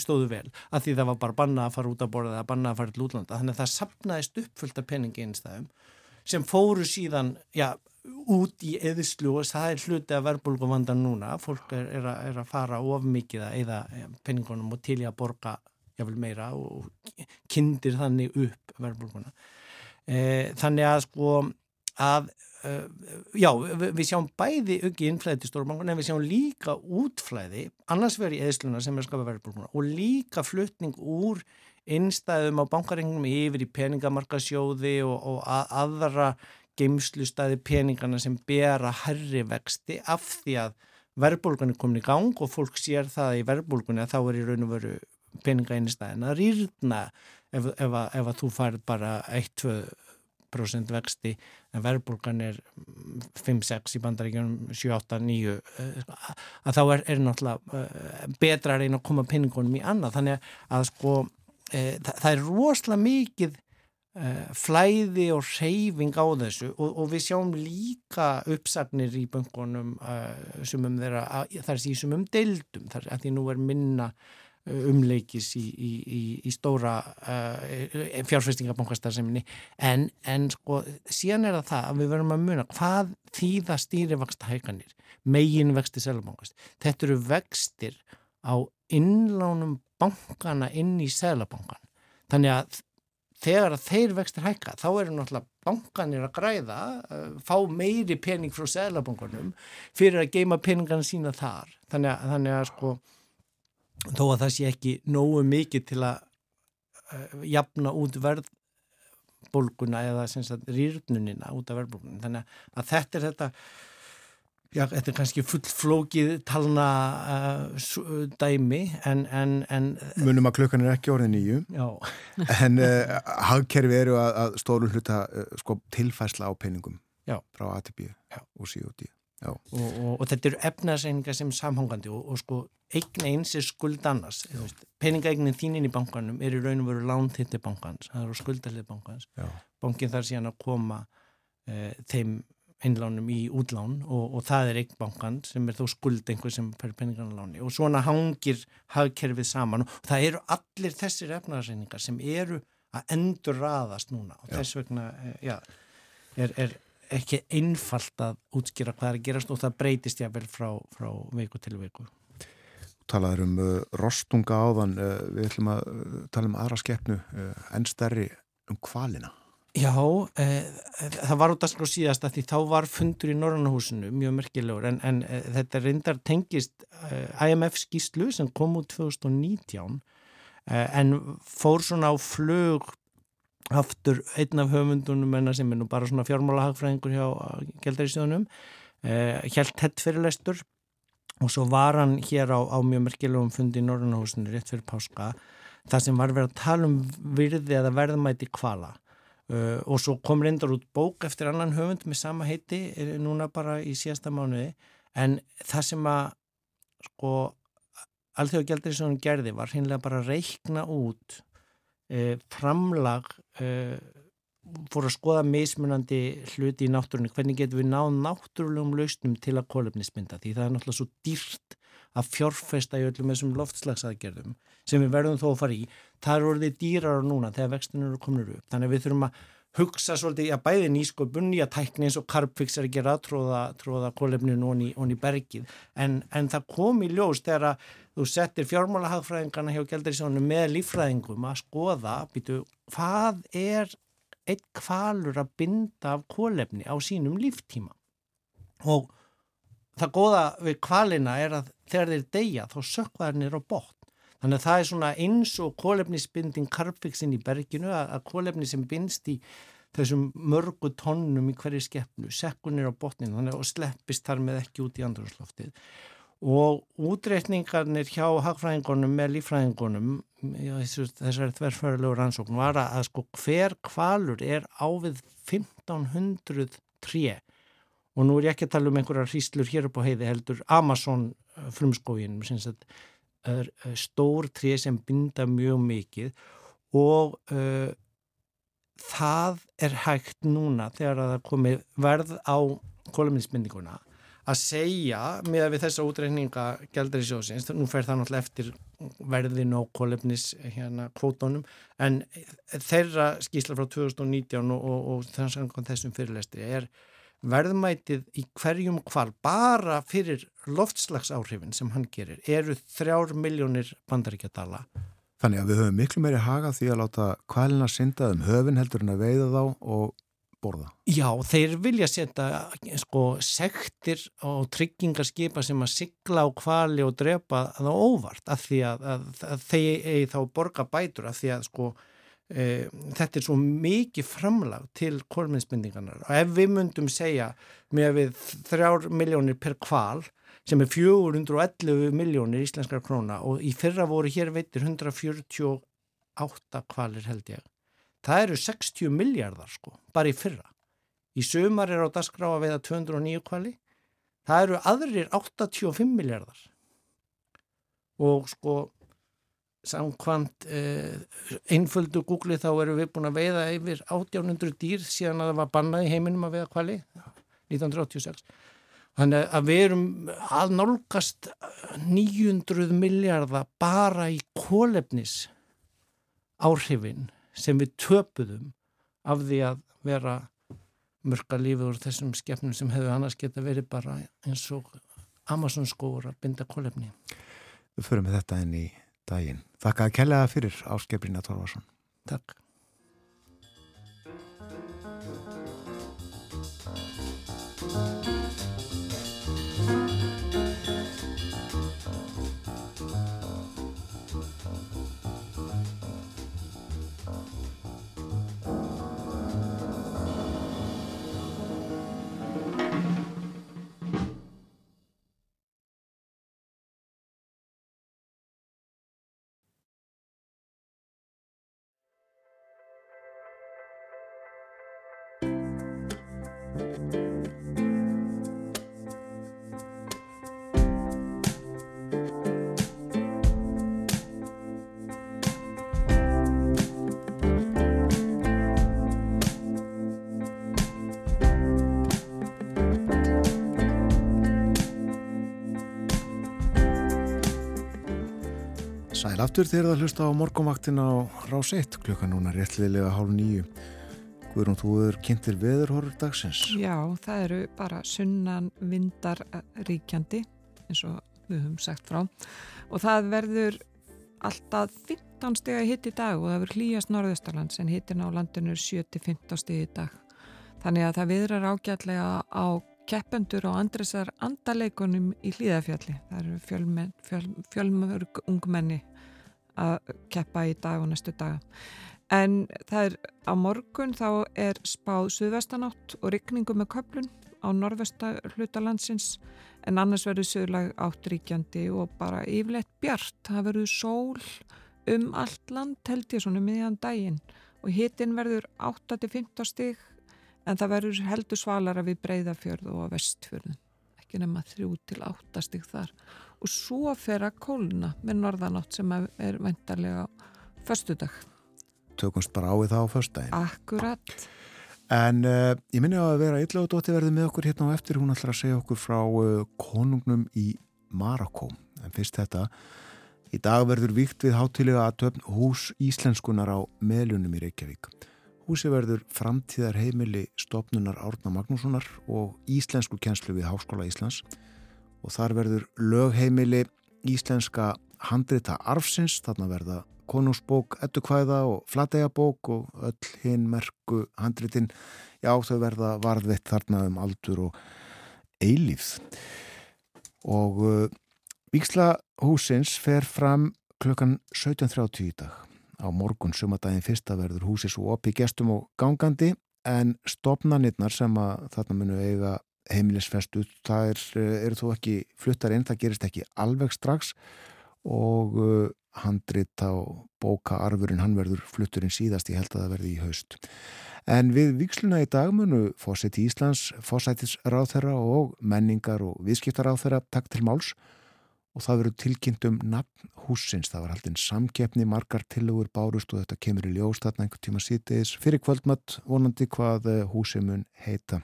stóðu vel, að því það var bara banna að fara út að borða eða banna að fara til útlanda. Þannig að það sapnaðist upp fullt af penningi einstæðum sem fóru síðan já, út í eðislu og það er hluti að verbulgu vandan núna. Fólk er, er, að, er að fara of mikið að eða penningunum og til í að borga jáfnvel meira og kindir þannig upp verbulguna E, þannig að sko að já, við, sjáum bæði auki innflæði til stórbangun en við sjáum líka útflæði annars verið í eðsluna sem er skapað verðbólkuna og líka fluttning úr innstæðum á bankarengnum yfir í peningamarkasjóði og, og að, aðra geimslustæði peningana sem bera herri vexti af því að verðbólkunni komin í gang og fólk sér það í verðbólkunni að þá er í raun og veru peninga innstæðin að rýrna ef, ef, að, ef að þú farið bara 1-2% vexti en verðbólgan er 5-6 í bandaríkjunum 7-8-9 að þá er, er náttúrulega eh, betra að reyna að koma peningunum í annað. Þannig að sko e, það, það er rosalega mikið e, flæði og reyfing á þessu og, og við sjáum líka uppsagnir í bankunum e, sumum þeirra, þar því sumum deildum þar að því nú er minna umleikis í, í, í, í stóra uh, fjárfestingabankastarseminni en, en sko síðan er það það að við verðum að muna hvað þýða stýrivaksta hæganir megin vexti selabankast þetta eru vextir á innlánum bankana inn í selabankan þannig að þegar að þeir vextir hækka þá eru náttúrulega bankanir að græða uh, fá meiri pening frá selabankanum fyrir að geima peningana sína þar. Þannig að, þannig að sko þó að það sé ekki nógu mikið til að uh, jafna út verðbólguna eða rýrnunina út af verðbólguna þannig að þetta er þetta já, þetta er kannski fullflókið talna uh, dæmi en, en, en Munum að klukkan er ekki orðið nýju en uh, hagkerfi eru að, að stóru hluta sko, tilfæsla á peningum já. frá ATB já. og COD og, og, og þetta eru efnarseiningar sem samhangandi og, og sko eign eins er skuld annars peningaegnin þínin í bankanum er í raun og veru lánþitti bankans, það eru skuldalið bankans. Já. bankin þarf síðan að koma e, þeim einlánum í útlán og, og það er eign bankan sem er þó skuld einhver sem fer peningarna láni. Og svona hangir hagkerfið saman og það eru allir þessir efnarseiningar sem eru að endur raðast núna og þess vegna e, já, er, er ekki einfalt að útskýra hvað er að gerast og það breytist jáfnvel frá, frá veiku til veiku. Talaður um uh, rostunga áðan, uh, við ætlum að uh, tala um aðra skeppnu, uh, enn stærri um kvalina. Já, eh, það var út af sko síðast að því þá var fundur í Norrannahúsinu mjög merkilegur en, en eh, þetta reyndar tengist IMF skýslu sem kom út 2019 en fór svona á flög aftur einn af höfundunum enna sem er nú bara svona fjármálahagfræðingur hjá Gjeldarísjónum eh, helt hett fyrirlestur og svo var hann hér á, á mjög merkilegum fundi í Norrannahúsinu rétt fyrir páska það sem var verið að tala um virði eða verðmæti kvala uh, og svo kom reyndar út bók eftir annan höfund með sama heiti núna bara í síðasta mánuði. En það sem að sko alþjóða Gjeldarísjónum gerði var hinnlega bara að reikna út eh, framlag eh, fór að skoða mismunandi hluti í náttúrunni, hvernig getum við náð náttúrulegum lausnum til að kólefnismynda því það er náttúrulega svo dýrt að fjárfesta í öllum þessum loftslagsaðgerðum sem við verðum þó að fara í. Það eru orðið dýrar núna þegar vextunum eru kominur upp, þannig að við þurfum að hugsa svolítið, já bæði nýsköpun, nýja tækni eins og Carbfix er að gera tróða, tróða kólefnin onni í bergið. En, en það kom í ljós þegar að þú settir fjármálahagfræðingarna hjá Gjaldarísónu með lífræðingum að skoða, býtu, hvað er einn kvalur að binda af kólefni á sínum líftíma? Og það goða við kvalina er að þegar þeir deyja þá sökvaðarnir á botn Þannig að það er svona eins og kólefnisbinding karpfixin í berginu að, kólefni sem bindst í þessum mörgu tónnum í hverju skeppnu, sekkunir á botninu þannig, og sleppist þar með ekki út í andrúrsloftið. og útreikningarnir hjá hagfræðingunum með lífræðingunum þessari þverfæralegu rannsókn var að sko hver kvalur er ávið 1500 tré og nú er ég ekki að tala um einhverjar hýslur hér upp á heiði heldur Amazon uh, frumskógin er uh, stór tré sem binda mjög mikið og uh, það er hægt núna þegar það komi verð á koluminsmyndinguna að segja með að við þessa útreikninga gældur í sjósins, nú fer það náttúrulega eftir verðin og kolefnis hérna kvótonum, en þeirra skísla frá 2019 og, og, og þessum fyrirlestri er verðmætið í hverjum kval bara fyrir loftslagsáhrifin sem hann gerir eru þrjár miljónir bandaríkjadala. Þannig að við höfum miklu meiri haga því að láta kvalina synda um höfin heldur en að veiða þá og borða. Já, þeir vilja setja sko sektir og tryggingarskipa sem að sigla á kvali og drepa það óvart af því að, að, að þeir þá borga bætur af því að sko e, þetta er svo mikið framlag til kolminsmyndingarnar og ef við myndum segja með við þrjár miljónir per kval sem er 411 miljónir íslenskar króna og í fyrra voru hér veitir 148 kvalir held ég. Það eru 60 miljardar sko, bara í fyrra. Í sömar er á dasgrá að veiða 209 kvali það eru aðrir 85 miljardar og sko samkvæmt eh, einföldu Google þá erum við búin að veiða yfir 1800 dýr síðan að það var bannað í heiminum að veiða kvali 1986 þannig að við erum að nálgast 900 miljardar bara í kólefnis áhrifin sem við töpuðum af því að vera mörka lífið úr þessum skefnum sem hefur annars geta verið bara eins og Amazon skóur að binda kólefni Við förum með þetta inn í daginn. Þakka að kellaða fyrir Áskepina Torvarsson. Takk. Aftur þegar það hlusta á morgumvaktin á rás 1 klukkan núna réttliðilega hálf nýju. Guðrún, þú er kynntir veðurhorur dagsins. Já, það eru bara sunnan vindar ríkjandi eins og við höfum sagt frá og það verður alltaf 15 steg að hitt í dag og það verður hlýjast norðustarlands en hittin á landinu er 7-15 steg í dag. Þannig að það viðrar ágætlega á keppendur og andresar andaleikunum í hlýðafjalli. Það eru fjölmörg fjöl, fjöl, ungmenni að keppa í dag og næstu daga. En það er á morgun þá er spáð suðvestanátt og rykningu með köplun á norðvesta hlutalandsins en annars verður söglag átt ríkjandi og bara yfirleitt bjart. Það verður sól um allt land held ég svona miðjan daginn og hitin verður 8-15 stig en það verður heldur svalara við breyðafjörð og vestfjörðun ekki nema 3-8 stig þar og svo fer að kóluna með norðanátt sem er vendarlega förstudag Tökumst bara á við það á förstdægin Akkurat. En uh, ég minni að vera illa og dótti verði með okkur hérna á eftir. Hún ætlar að segja okkur frá uh, konungnum í Marokko en fyrst þetta. Í dag verður víkt við hátilega að töfn hús íslenskunar á meðlunum í Reykjavík. Húsi verður framtíðar heimili stopnunar Árna Magnússonar og íslensku kjenslu við Háskóla Íslands og þar verður lögheimili íslenska handrita arfsins, þarna verða konungsbók, ettukvæða og flattegabók og öll hinn merku handritin, já þau verða varðveitt þarna um aldur og eilífð. Og uh, Víksla húsins fer fram klukkan 17.30 í dag. Á morgun sumadaginn fyrsta verður húsi svo opið gestum og gangandi en stopnarnirnar sem að þarna munu eiga heimilisfestu, það er, eru þó ekki fluttar inn, það gerist ekki alveg strax og uh, handrit á bókaarfurinn, hann verður flutturinn síðast, ég held að það verði í haust. En við viksluna í dag munu fósiti Íslands, fósætisráþherra og menningar og viðskiptaráþherra takk til máls og það verður tilkynnt um nafn húsins. Það var haldinn samkeppni, margar tillegur bárust og þetta kemur í ljóstatna einhver tíma sítiðis fyrir kvöldmatt vonandi hvað eh, húsi mun heita.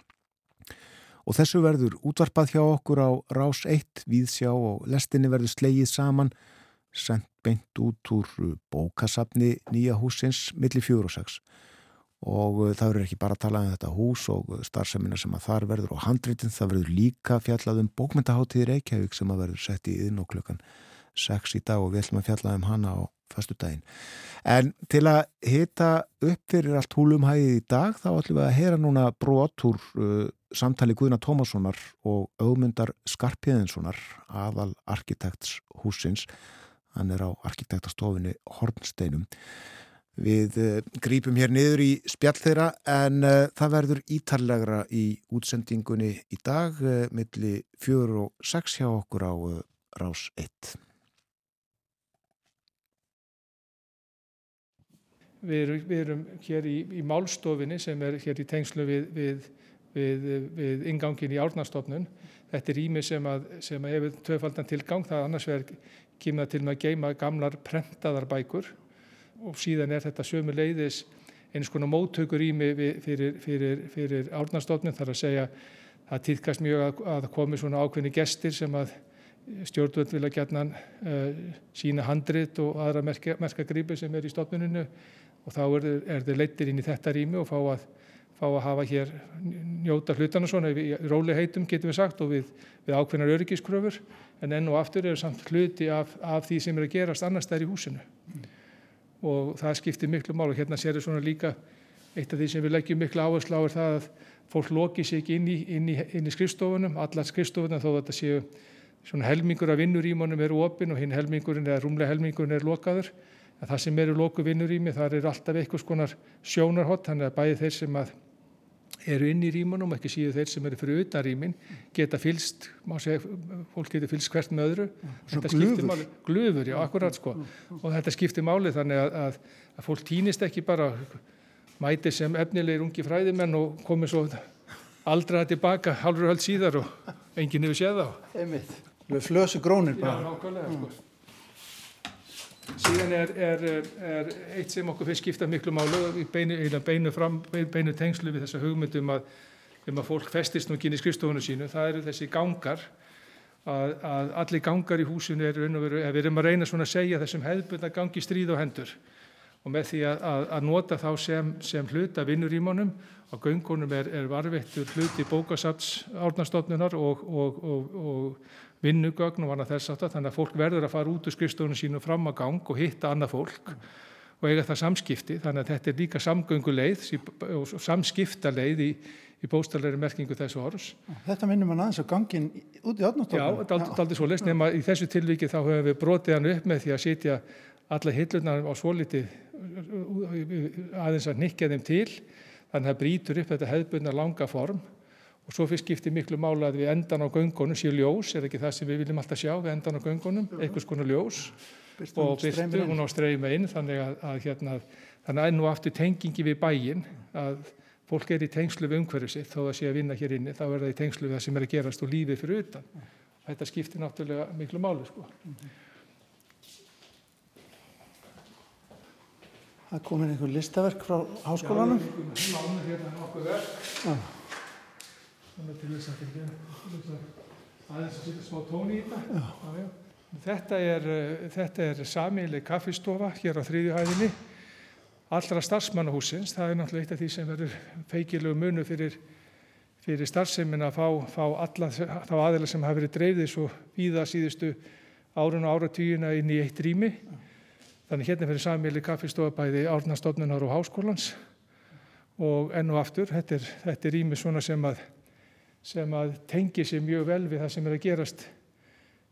Og þessu verður útvarpað hjá okkur á Rás 1, Víðsjá og lestinni verður slegið saman, sendt beint út úr bókasafni nýja húsins millir fjóru og sex og uh, það verður ekki bara að tala um þetta hús og starfsemina sem að þar verður og handritin, það verður líka fjallað um bókmyndaháttíði Reykjavík sem að verður sett í inn og klukkan 6 í dag og við ætlum að fjalla um hana á fastu daginn. En til að hita upp fyrir allt húlumhæðið í dag þá ætlum við að heyra núna brot úr uh, samtali Guðna Tómassonar og augmyndar Skarpiðinssonar aðal arkitekts húsins hann er á arkitektastofinu Hornsteinum Við uh, grípum hér niður í spjall þeirra en uh, það verður ítarlegra í útsendingunni í dag uh, milli fjögur og sex hjá okkur á rás 1. Við erum, við erum hér í, í málstofinni sem er hér í tengslu við, við, við, við ingangin í árnastofnun. Þetta er ími sem, að, sem að hefur tvöfaldan tilgang, það annars verður kemur til með að geima gamlar prentaðar bækur og síðan er þetta sömu leiðis eins konar móttökur ími fyrir, fyrir, fyrir árnastofnun. Þar að segja það týðkast mjög að, að komi svona ákveðni gestir sem að stjórnvöld vilja gætna uh, sína handrit og aðra merka, merka sem er í stofnuninu og þá er, er þeir leittir inn í þetta rými og fá að, fá að hafa hér njóta hlutana svona. Í róli heitum getum við sagt og við, við ákveðnar öryggiskröfur. En enn og aftur eru samt hluti af, af því sem er að gerast annars þær í húsinu. Mm. og það skiptir miklu mál og hérna sér við svona líka eitt af því sem við leggjum miklu áherslu á er það að fólk loki sér ekki inn í, inn í, inn í skrifstofunum, allar skrifstofunum þó þetta séu svona helmingur af vinnurímanum eru opinn og hinn helmingurinn eða rúmlega helmingurinn er lokaður. En það sem eru loku vinnurími þar er alltaf einhvers konar sjónarhott þannig að bæði þeir sem að eru inn í rímanum ekki síðu þeir sem eru fyrir utan rímin geta fylst, má segja fólk geta fylst hvert með öðru. Þetta skiptir máli, glöfur, já, akkurat sko. Og þetta skiptir máli þannig að, að, að fólk týnist ekki bara mæti sem efnilegir ungi fræðimenn og komið svo aldraða tilbaka halvur höld síðar og enginn hefur séð á Einmitt. Flösu grónir bara. Já, nákvæmlega, sko. Síðan er, er, er eitt sem okkur fyrst skipta miklu málu í beinu, beinu, fram, beinu tengslu við þessa hugmyndum að, um að fólk festist nú í skrifstofunum sínu. Það eru þessi gangar, að, að allir gangar í húsinu eru, er, við erum að reyna svona að segja þessum hefðbund að gangi stríð og hendur og með því að, að nota þá sem, sem hluta vinnurímanum á göngunum er, er varveittur hluti bókasats árnastofnunar og, og, og, og vinnugögn og annað þess aftar þannig að fólk verður að fara út úr skrifstofunum sínu fram að gang og hitta annað fólk og eiga það samskipti þannig að þetta er líka samgönguleið og samskiptaleið í, í bóstalegri merkingu þessu orðs. Þetta minnum mann aðeins á gangin út í átnáttofnum. Já, þetta er aldrei svo leist nema í þessu tilviki þá höfum við brotið hann upp með því að sitja alla hillunar á svolítið aðeins að nikja þeim til þannig að það brítur upp þetta hefðbundna langa form. Og svo fyrst skiptir miklu mála að við endan á göngunum séu ljós, er ekki það sem við viljum alltaf sjá við endan á göngunum, einhvers konar ljós. Byrstu og byrstu hún á streyma inn þannig að, að hérna þannig að enn og aftur tengingi við bæin að fólk er í tengslu við umhverju sitt þó að sé að vinna hér inni, þá er það í tengslu við það sem er að gerast og lífið fyrir utan. Þetta skiptir náttúrulega miklu máli sko. Það komir einhver listaverk frá háskólanum Já, við erum hérna nokkuð verk þannig til þess að aðeins að setja smá tóni í þetta. Já. Já, þetta er, þetta er samileg kaffistofa hér á þrýðjuhæðinni allra starfsmannahúsins. Það er náttúrulega eitt af því sem verður feikilegu munu fyrir, fyrir starfsemin að fá, fá alla þá aðeila sem hafa verið dreifðið svo víða síðustu árun og áratýjuna inn í eitt rými. Þannig hérna fyrir samileg kaffistofa bæði árnastofnunar og háskólans og enn og aftur, þetta er, þetta er rými svona sem að sem að tengi sér mjög vel við það sem er að gerast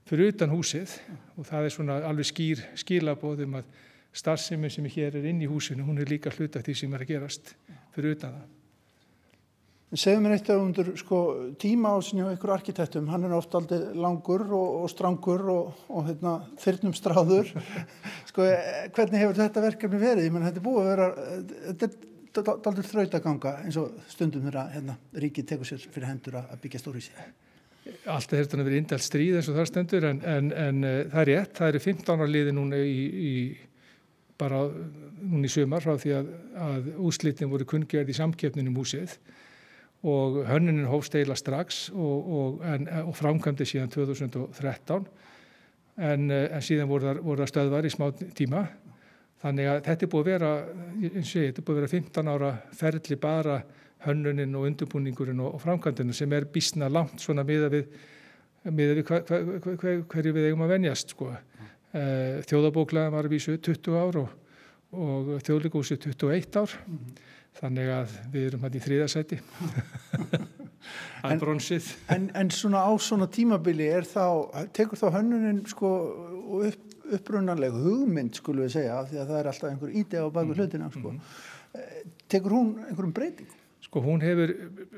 fyrir utan húsið og það er svona alveg skýr skilabóðum að starfseminn sem hér er inn í húsinu, hún er líka hluta því sem er að gerast fyrir utan það. En segðu mér eitt að undur sko, tíma á sinni á ykkur arkitektum, hann er ofta aldrei langur og, og strangur og, og hérna, þyrnum stráður. sko, eh, hvernig hefur þetta verkefni verið? Ég menn, þetta er búið að vera, þetta er aldrei þraut að ganga eins og stundum þeirra hérna, ríkið tekur sér fyrir hendur að byggja stóri sér. Alltaf hefur þetta verið indelt stríð eins og það stendur en, en, en uh, það er rétt, það eru 15 ára liði núna í, í bara núna í sömar frá því að, að úslitin voru kunngjörð í samkeppninum húsið og hönnunin hófst eila strax og, og, og framkvæmdi síðan 2013 en, eh, en síðan voru það, stöðvar í smá tíma. Þannig að þetta er búið að vera er búið að vera 15 ára ferli bara hönnunin og undirbúningurinn og, og framkvæmdinu sem er bísna langt svona miða við, miða við hver, hver, hver, hverju við eigum að venjast sko. Uh, þjóðabóklaðan var að vísu 20 ár og, þjóðleikúsi 21 ár þannig að við erum hann í þriðasæti að bronsið En, en svona á svona tímabili er þá, tekur þá hönnunin sko upp, upprunanleg hugmynd skulum við segja, því að það er alltaf einhver ídeg á baku hlutina sko. Eh, Tekur hún einhverjum breytingum? Sko hún hefur,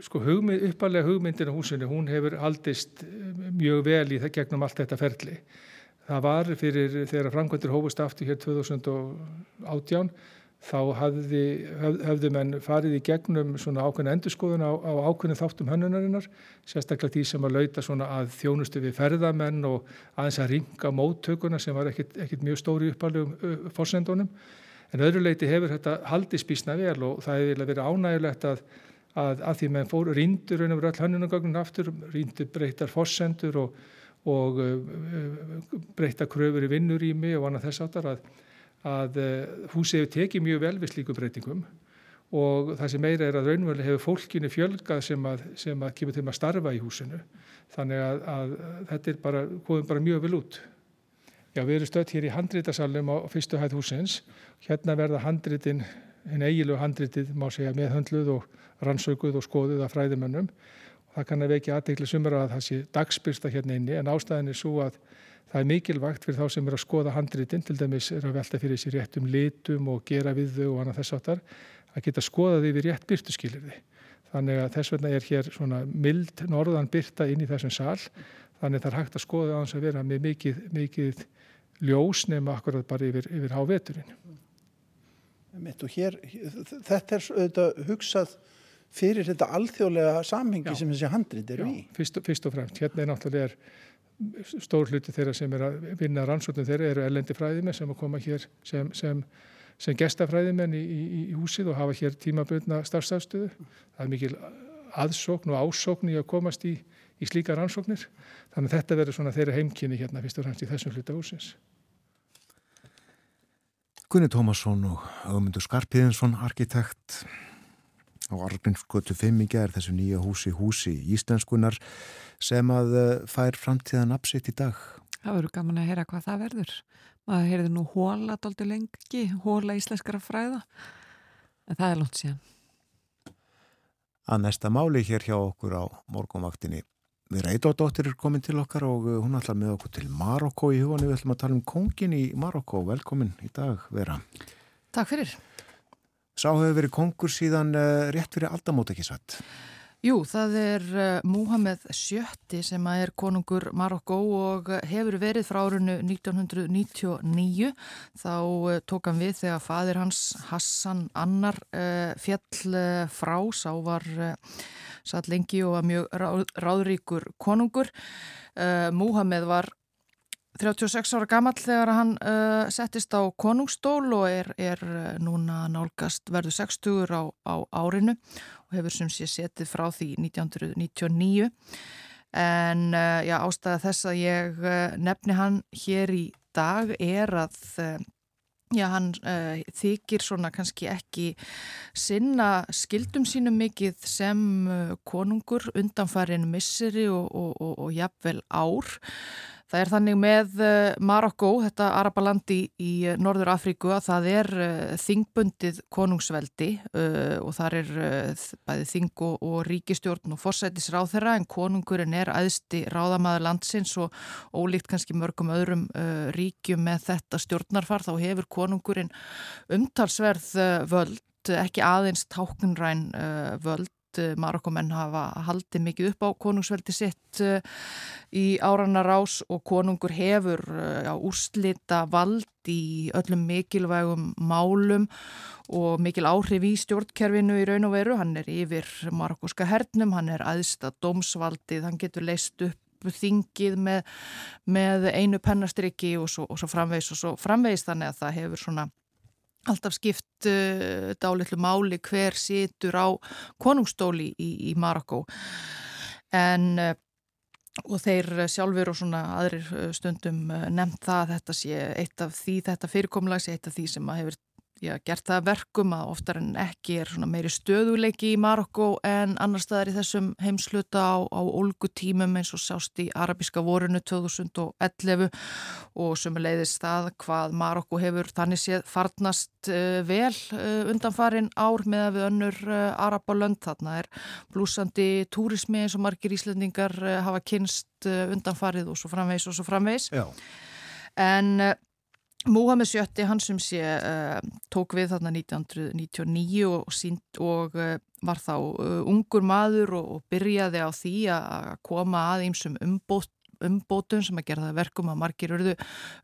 sko hugmynd, uppalega hugmyndin á húsinu, hún hefur haldist eh, mjög vel í það gegnum allt þetta ferli. Það var fyrir þegar framkvæmdur hófust aftur hér 2018 þá hafði, höfðu menn farið í gegnum svona ákveðna endurskoðun á, á ákveðnum þáttum hönnunarinnar, sérstaklega því sem að lauta svona að þjónustu við ferðamenn og aðeins að ringa móttökuna sem var ekkit, ekkit mjög stóri uppalegum fórsendunum. En öðru leiti hefur þetta haldið spísna vel og það hefur verið ánægulegt að, að, að því menn fóru ríndur raun og verið all hönnunagögnun aftur, ríndur breytar fórsendur og, og breyta kröfur í vinnurými og annað þess áttar að að húsið hefur tekið mjög vel við slíku breytingum og það sem meira er að raunverulega hefur fólkinu fjölgað sem að, sem að kemur til að starfa í húsinu. Þannig að, að þetta er bara, komið bara mjög vel út. Já, við erum stödd hér í handrítasalum á fyrstu hæð húsins. Hérna verða handrítin, henn eigilu handrítið, má segja, meðhöndluð og rannsaukuð og skoðuð af fræðimönnum. Það kann að vekja aðdeikli sumra að það sé dagspyrsta hérna inni en ástæðin er svo að Það er mikilvægt fyrir þá sem er að skoða handritin, til dæmis er að velta fyrir sér réttum litum og gera við þau og annað þess áttar, að geta skoða því við rétt byrtuskilirði. Þannig að þess vegna er hér svona mild norðan byrta inn í þessum sal, þannig það er hægt að skoða á hans að vera með mikið, mikið ljós nema akkurat bara yfir, yfir háveturinn. Hér, þetta er auðvitað hugsað fyrir þetta alþjóðlega samhengi Já. sem þessi handrit eru í. Fyrst, fyrst og fremst, hérna er náttúrulega er stór hluti þeirra sem er að vinna rannsóknum þeirra eru ellendi fræðimenn sem að koma hér sem, sem, sem gestafræðimenn í, í, í húsið og hafa hér tímaböðna starfstafstöðu. Það er mikil aðsókn og ásókn í að komast í, í slíka rannsóknir. Þannig að þetta verður svona þeirra heimkynni hérna fyrst og fremst í þessum hluta húsins. Gunni Tómasson og Ögmundur Skarpiðinsson, arkitekt á Argrímsgötu 5 í gerð þessu nýja húsi húsi íslenskunar sem að eh, fær framtíðan absitt í dag. Það verður gaman að heyra hvað það verður. Maður heyrði nú hóla doldi lengi, hóla íslenskara fræða en það er lónt síðan. Að næsta máli hér hjá okkur á morgumvaktinni. Við reytóttóttir er komin til okkar og eh, hún ætlar með okkur til Marokko í hugunni. Við ætlum að tala um kongin í Marokko. Velkomin í dag, Vera. Takk fyrir. Sá hefur verið kongur síðan uh, rétt fyrir aldamót ekki satt. Jú, það er uh, Múhameð Sjötti sem er konungur Marokko og hefur verið frá árunnu 1999. Þá tók hann við þegar fadir hans Hassan Annar fjall frá, sá var satt lengi og var mjög ráð, ráðríkur konungur. Múhameð var 36 ára gammal þegar hann uh, settist á konungstól og er, er uh, núna nálgast verður 60 á, á árinu og hefur sem sé setið frá því 1999 en uh, já, ástæða þess að ég uh, nefni hann hér í dag er að uh, já, hann uh, þykir svona kannski ekki sinna skildum sínum mikið sem konungur undanfærin misseri og, og, og, og jafnvel ár Það er þannig með eh, Marokko, þetta Arabalandi í eh, Norður Afríku að það er eh, þingbundið konungsveldi og þar er bæði þing og, ríkistjórn og forsætis ráð þeirra en konungurinn er aðsti ráðamaður landsins og ólíkt kannski mörgum öðrum ríkjum með þetta stjórnarfar þá hefur konungurinn umtalsverð völd, ekki aðeins táknræn völd Marokkomenn hafa haldið mikið upp á konungsveldi sitt í árana rás og konungur hefur já, úrslita vald í öllum mikilvægum málum og mikil áhrif í stjórnkerfinu í raun og veru. Hann er yfir marokkoska hernum, hann er aðstað dómsvaldið, hann getur leist upp þingið með, með einu pennastriki og svo, og svo framvegs og svo framvegs þannig að það hefur svona alltaf skipt uh, dálitlu máli hver situr á konungstóli í, í Marokko en uh, og þeir sjálfur og svona aðrir uh, stundum uh, nefnt það að þetta sé eitt af því þetta fyrirkomlags eitt af því sem að hefur já, gert það verkum að oftar en ekki er meiri stöðuleiki í Marokko en annar staðar í þessum heimsluta á, á olgutímum eins og sást í Arabíska vorinu 2011 og sem leiðist það hvað Marokko hefur þannig séð farnast uh, vel uh, undanfarin ár með að við önnur uh, Arabalönd. Þarna er blúsandi túrismi eins og margir íslendingar hafa kynst undanfarið og svo framvegs og svo framvegs en Múhammed Sjötti, hann sem sé uh, tók við þarna 1999 og, sínt, og uh, var þá uh, ungur maður og, og byrjaði á því að koma að einsum umbót, umbótum sem að gera það verkum að margir urðu,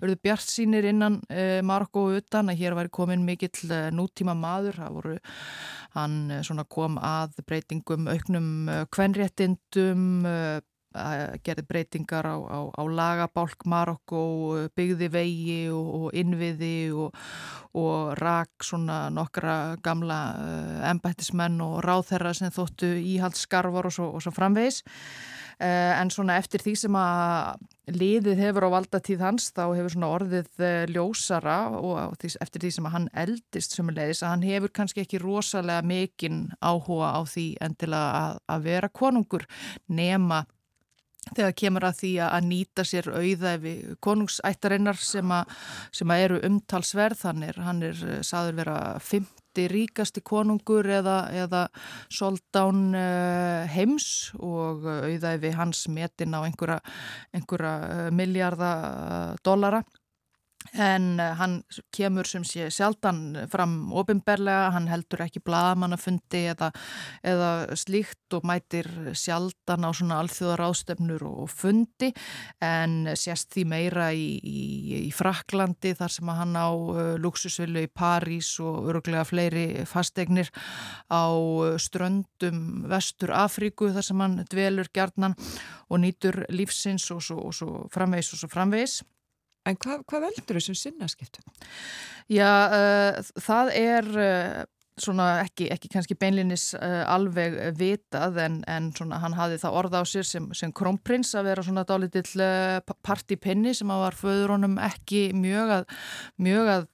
urðu bjart sínir innan Marokko og utan að hér var komin mikill nútíma maður, það voru hann kom að breytingum auknum kvenréttindum gerði breytingar á, á, á lagabálk Marokko, byggði vegi og, og innviði og, og rak svona nokkra gamla uh, embættismenn og ráðherra sem þóttu íhaldskarvar og svo, og svo framvegis. En svona eftir því sem að liðið hefur á valdatíð hans þá hefur svona orðið ljósara og eftir því sem að hann eldist sem leiðis að hann hefur kannski ekki rosalega mikinn áhuga á því endilega að, að vera konungur nema þegar kemur að því að nýta sér auðæfi konungsættarinnar sem, a, sem að eru umtalsverð. Hann er, hann er saður vera 50 ríkasti konungur eða, eða soldán uh, heims og auðæfi hans metin á einhverja, einhverja miljardar dollara En uh, hann kemur sem sé sjaldan fram ofinberlega, hann heldur ekki bladamannafundi eða, eða slíkt og mætir sjaldan á svona alþjóðar ástöfnur og fundi en sérst því meira í, í, í Fraklandi þar sem hann á uh, luxusvillu í París og öruglega fleiri fastegnir á ströndum vestur Afríku þar sem hann dvelur gjarnan og nýtur lífsins og svo, og svo framvegs og svo framvegs. En hvað, hvað veldur þessum sinnaskiptum? Já, uh, það er uh, svona ekki, ekki kannski beinlinis uh, alveg vitað en, en svona hann hafi það orða á sér sem, sem krómprins að vera svona dálitill partipinni sem að var föður honum ekki mjög að, mjög að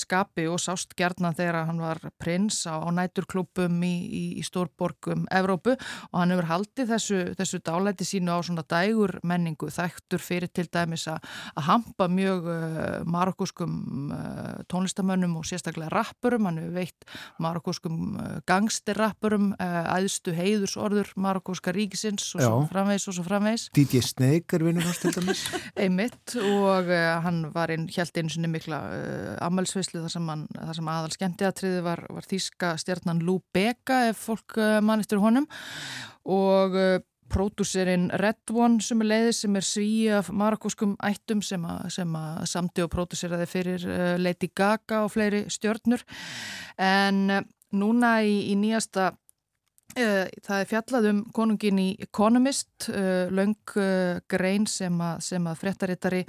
skapi og sást gerðna þegar hann var prins á, á næturklubum í, í, í stórborgum Evrópu og hann hefur haldið þessu, þessu dálæti sínu á svona dægur menningu þægtur fyrir til dæmis að, hampa mjög uh, marokkuskum uh, tónlistamönnum og sérstaklega rappurum, hann hefur veitt marokkuskum uh, gangsterrappurum æðstu heiðursorður marokkuska ríkisins og svo framvegs og svo framvegs DJ Snake er vinnur hans til dæmis. Einmitt og hann var einn hjælt einu sinni mikla ammælsveislu þar sem, sem aðal skemmtiatriði var, var þýska stjarnan Lou Bega ef fólk uh, mannistur honum. Og uh, pródúserinn Red One sem er leiði sem er sví af marakoskum ættum sem að, samti og pródúseraði fyrir uh, Lady Gaga og fleiri stjörnur. En uh, núna í, í nýjasta uh, það er fjallað um konungin í Economist laung grein sem að, að fréttarittari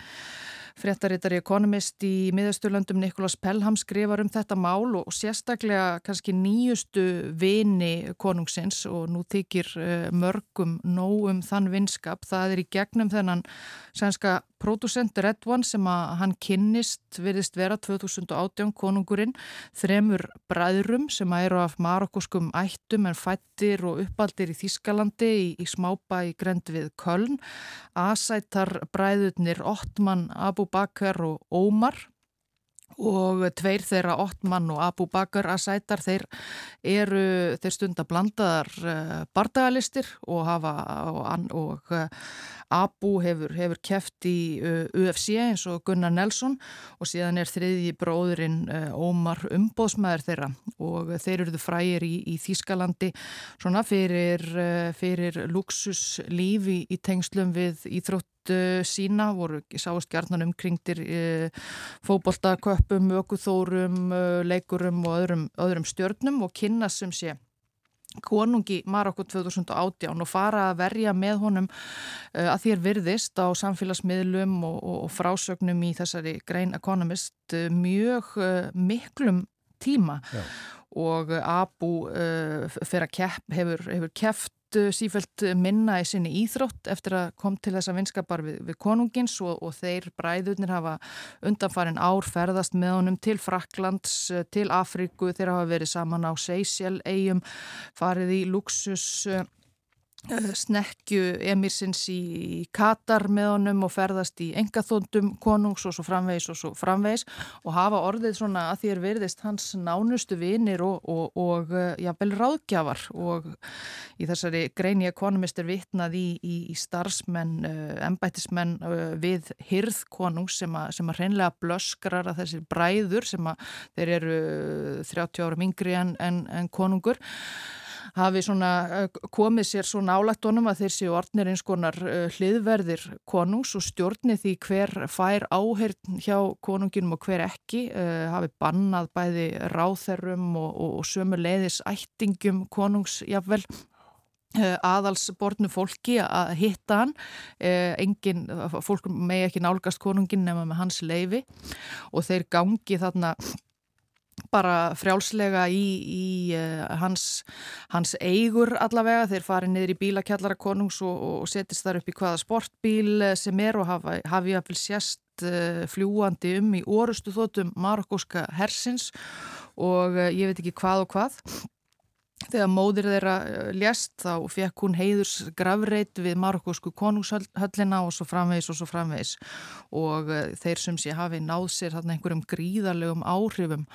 Fréttarittari ekonomist í miðasturlöndum Nikolas Pelham skrifar um þetta mál og sérstaklega kannski nýjustu vini konungsins og nú þykir eh, mörgum nógum þann vinskap. Það er í gegnum þennan sænska Producent Red One sem að hann kynnist virðist vera 2018 konungurinn þremur bræðrum sem eru af marokkoskum ættum en fættir og uppaldir í Þískalandi í, í smápa í grend við Köln. Asættar bræðurnir Ottman, Abu Bakar og Ómar og tveir þeirra Ottmann og Abu Bakar Asaitar þeir eru þeir stunda blandaðar uh, bardagalistir og hafa og, og uh, Abu hefur, hefur keft í uh, UFC eins og Gunnar Nelson og síðan er þriðji bróðurinn Ómar umbóðsmaður þeirra. Og þeir eruðu frægir í, í Þískalandi svona fyrir, fyrir luxuslíf í, tengslum við íþrótt sína, voru sáist gerðnan umkringtir uh, fóboltaköpum, ökuþórum, uh, leikurum og öðrum, öðrum stjörnum og kynna sem sé konungi Marokko 2018 og fara að verja með honum uh, að þér virðist á samfélagsmiðlum og, og, og frásögnum í þessari Grein Economist uh, mjög uh, miklum tíma Já. og Abu hefur, hefur keft sífælt minna í sinni íþrótt eftir að kom til þessa vinskapar við, við konungins og, og þeir bræðurnir hafa undanfarin ár ferðast með honum til Fraklands, til Afríku, þeir hafa verið saman á Seychelles eigum, farið í luxus snekju emirsins í Katar með honum og ferðast í engaþóndum konungs og svo framvegis og svo framvegis og hafa orðið svona að er verðist hans nánustu vinir og, og, og eh, jável ráðgjafar. Og í þessari greini ekonomist er vitnað í, í, í starfsmenn, embættismenn uh, við hirð konungs sem að, sem að hreinlega blöskrar að þessir bræður sem að þeir eru 30 árum yngri en, en, en konungur hafi eh, komið sér svo nálagt honum að þeir séu orðnir eins konar eh, hliðverðir konungs og stjórni því hver fær áheyrn hjá konunginum og hver ekki uh, hafi bannað bæði ráþerrum og, og, og sömu leiðis ættingum konungsjafvel aðalsborðnu fólki að hitta hann. Engin, fólk megi ekki nálgast konungin nema með hans leifi og þeir gangi þarna bara frjálslega í, í uh, hans, hans eigur allavega, þeir farið niður í bílakjallara konungs og, og setist þar upp í hvaða sportbíl eh, sem er og hafa, hafi að fylg sérst uh, fljúandi um í orustu þóttum marokkóska hersins. Og uh, ég veit ekki hvað og hvað Þegar móðir þeirra eh, lést þá fekk hún heiðurs gravreit við marokkósku konungshöllina og svo framvegis og svo framvegis og eh, þeir sem sé hafi náð sér þarna einhverjum gríðarlegum áhrifum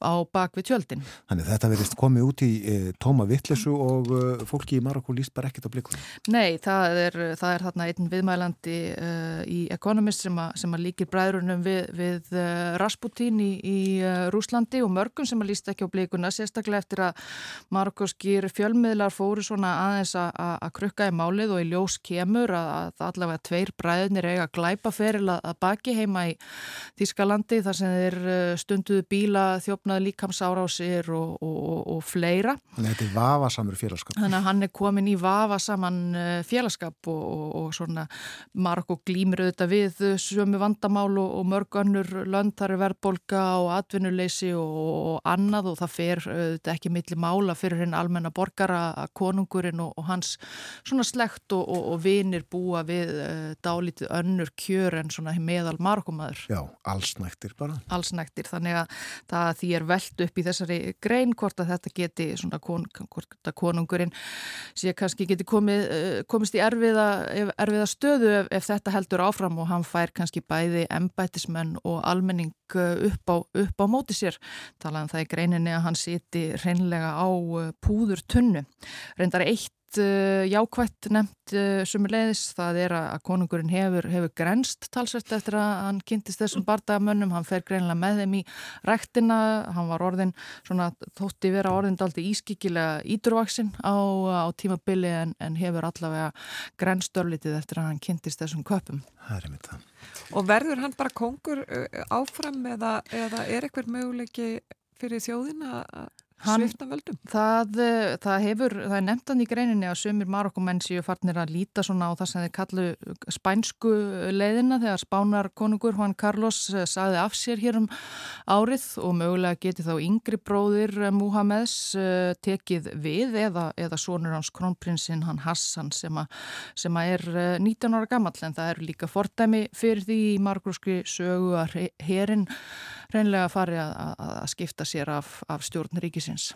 á bakvið tjöldin. Þannig þetta verðist komið út í e, tóma vittlesu og e, fólki í Marokkó líst bara ekkert á blikunum? Nei, það er, það er þarna einn viðmælandi e, í Economist sem, a, sem að líkir bræðrunum við, við Rasputín í, í Rúslandi og mörgum sem að líst ekki á blikuna sérstaklega eftir að Marokkó marokkóskir fjölmiðlar fóru svona aðeins að krukka í málið og í ljós kemur að, að allavega tveir bræðinir eiga glæpaferil að baki heima í Þískalandi þar sem þeir eh, stunduðu bíla þjófnaði líkamsárásir og, og, og, og fleira. Þannig að þetta er vafasamur félagskap. Þannig að hann er komin í vafasaman eh, félagskap og svona Marokko glýmir auðvitað við sömu vandamál og mörg önnur lönd þar er verðbolga og atvinnuleysi og annað og það fer auðvitað ekki milli mála fyrir hinn almenna borgara að konungurinn og, og hans svona slegt og, og, og vinir búa við uh, dálítið önnur kjör en svona meðal margumæður. Já, allsnæktir bara. Allsnæktir, þannig að það því er veld upp í þessari grein hvort að þetta geti svona kon, hvort að konungurinn sé kannski geti komið, uh, komist í erfiða, erfiða stöðu ef, ef þetta heldur áfram og hann fær kannski bæði embætismenn og almenning uh, upp á, upp á móti sér. Talaðan það í greininni að hann siti reynlega á púður tunnu. Reyndar eitt uh, jákvætt nefnt uh, sumulegis, það er að konungurinn hefur, hefur grenst talsvært eftir að hann kynntist þessum bardagamönnum, hann fer greinlega með þeim í rektina, hann var orðin svona þótti vera orðin daldi ískikilega ídurvaksinn á, á tímabili en, en hefur allavega grenstörlitið eftir að hann kynntist þessum köpum. Það er mitt það. Og verður hann bara kongur uh, áfram eða, eða er eitthvað möguleiki fyrir þjóðin að Völdum? Það, eh, það hefur, það er nefndan í greininni að sömur Marokkumenn séu farnir að líta svona á það sem þeir kallu spænsku leiðina þegar spánar konungur Juan Carlos eh, saði af sér hér um árið og mögulega geti þá yngri bróðir eh, Muhammeds tekið við eða, eða sonur hans kronprinsinn hann Hassan sem, a, sem a er 19 ára gammal en það eru líka fordæmi fyrir því í margróskri sögu að herin reynlega fari að, að skipta sér af, af stjórn ríkisins.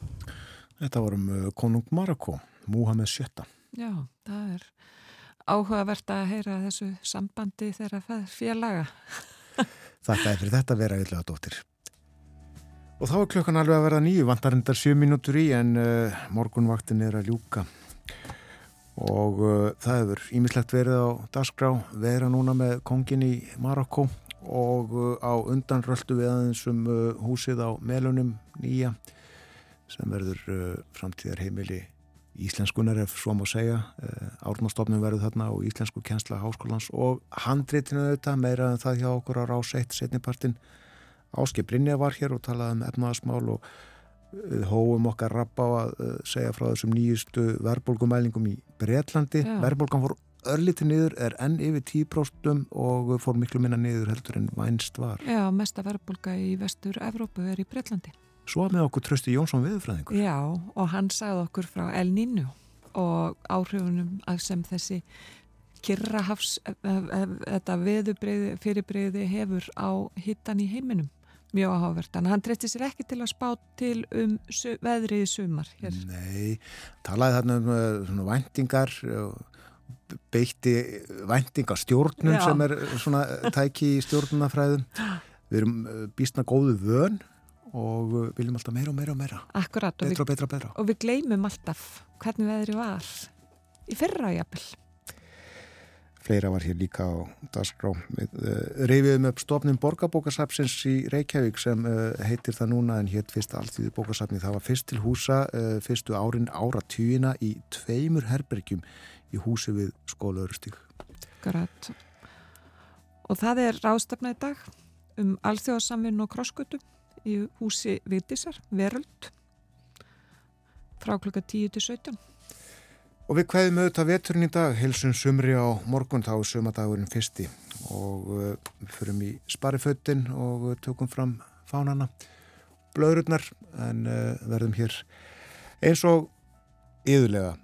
Þetta vorum uh, konung Marokko, Muhammed VII. Já, það er áhugavert að heyra þessu sambandi þeirra félaga. Þakka er fyrir þetta vera yfirlega dóttir. Og þá er klukkan alveg að verða nýju, vantar endar sjö mínútur í en uh, morgunvaktin er að ljúka. Og uh, það hefur ímislegt verið á Dasgrá, vera núna með kongin í Marokko og uh, á undan röldu við aðeins um uh, húsið á Melunum nýja sem verður uh, framtíðar heimili íslenskunar ef svo má segja. Árnastofnum verður þarna og íslensku kjensla háskólans og handreitinu þetta meira en það hjá okkur á rás 1 setnipartin Áski Brynja var hér og talaði um efnaðasmál og hóum okkar rappa að segja frá þessum nýjustu verðbólgumælingum í Breitlandi. Já. Verðbólgan fór örlítið niður, er enn yfir 10% og fór miklu minna niður heldur en vænst var. Já, mesta verðbólga í vestur Evrópu er í Breitlandi. Svo með okkur Trösti Jónsson viðfræðingur. Já, og hann sagði okkur frá El Niño og áhrifunum sem þessi kyrrahafs, ef- ef þetta veðubriði, fyrirbriði hefur á hittan í heiminum. Mjög áhugavert. En hann treysti sér ekki til að spá til um veðrið sumar hér. Nei, talaði þarna um uh, svona væntingar og beitti væntingastjórnum Já. sem er svona tæki í stjórnunafræðum. Við erum uh, býstna góðu vön og uh, viljum alltaf meira og meira og meira. Akkurat. Og Betra við, og betra og betra. og við gleymum alltaf hvernig veðrið var í fyrra jafnvel. Fleira var hér líka á dagskrá. Við uh, reyfiðum upp stofnum borgarbókasapsins í Reykjavík sem uh, heitir það núna en hétt fyrst alltíðu bókasapni. Það var fyrst til húsa uh, fyrstu árin ára tíuna í tveimur herbergjum í húsi við skólaurustík. Akkurat. Og það er rástefna í dag um alþjóðasamvinn og krosskutu í húsi Vigdísar, Veröld, frá klukka 10 til 17. Og við kveðum auðvitað veturinn í dag, hilsum sumri á morgun þá sumadagurinn fyrsti og við förum í spariföttin og uh, tökum fram fánana, blöðrurnar en uh, verðum hér eins og yðurlega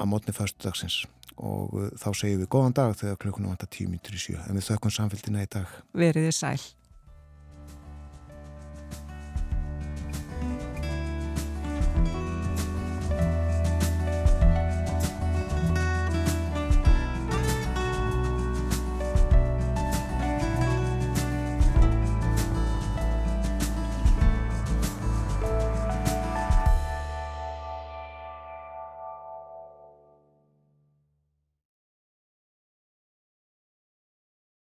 að mótni fyrstu dagsins og uh, þá segjum við góðan dag þegar klukkunum vantar tími til sjö en við þökkum samfélgina í dag. Verið þið sæl.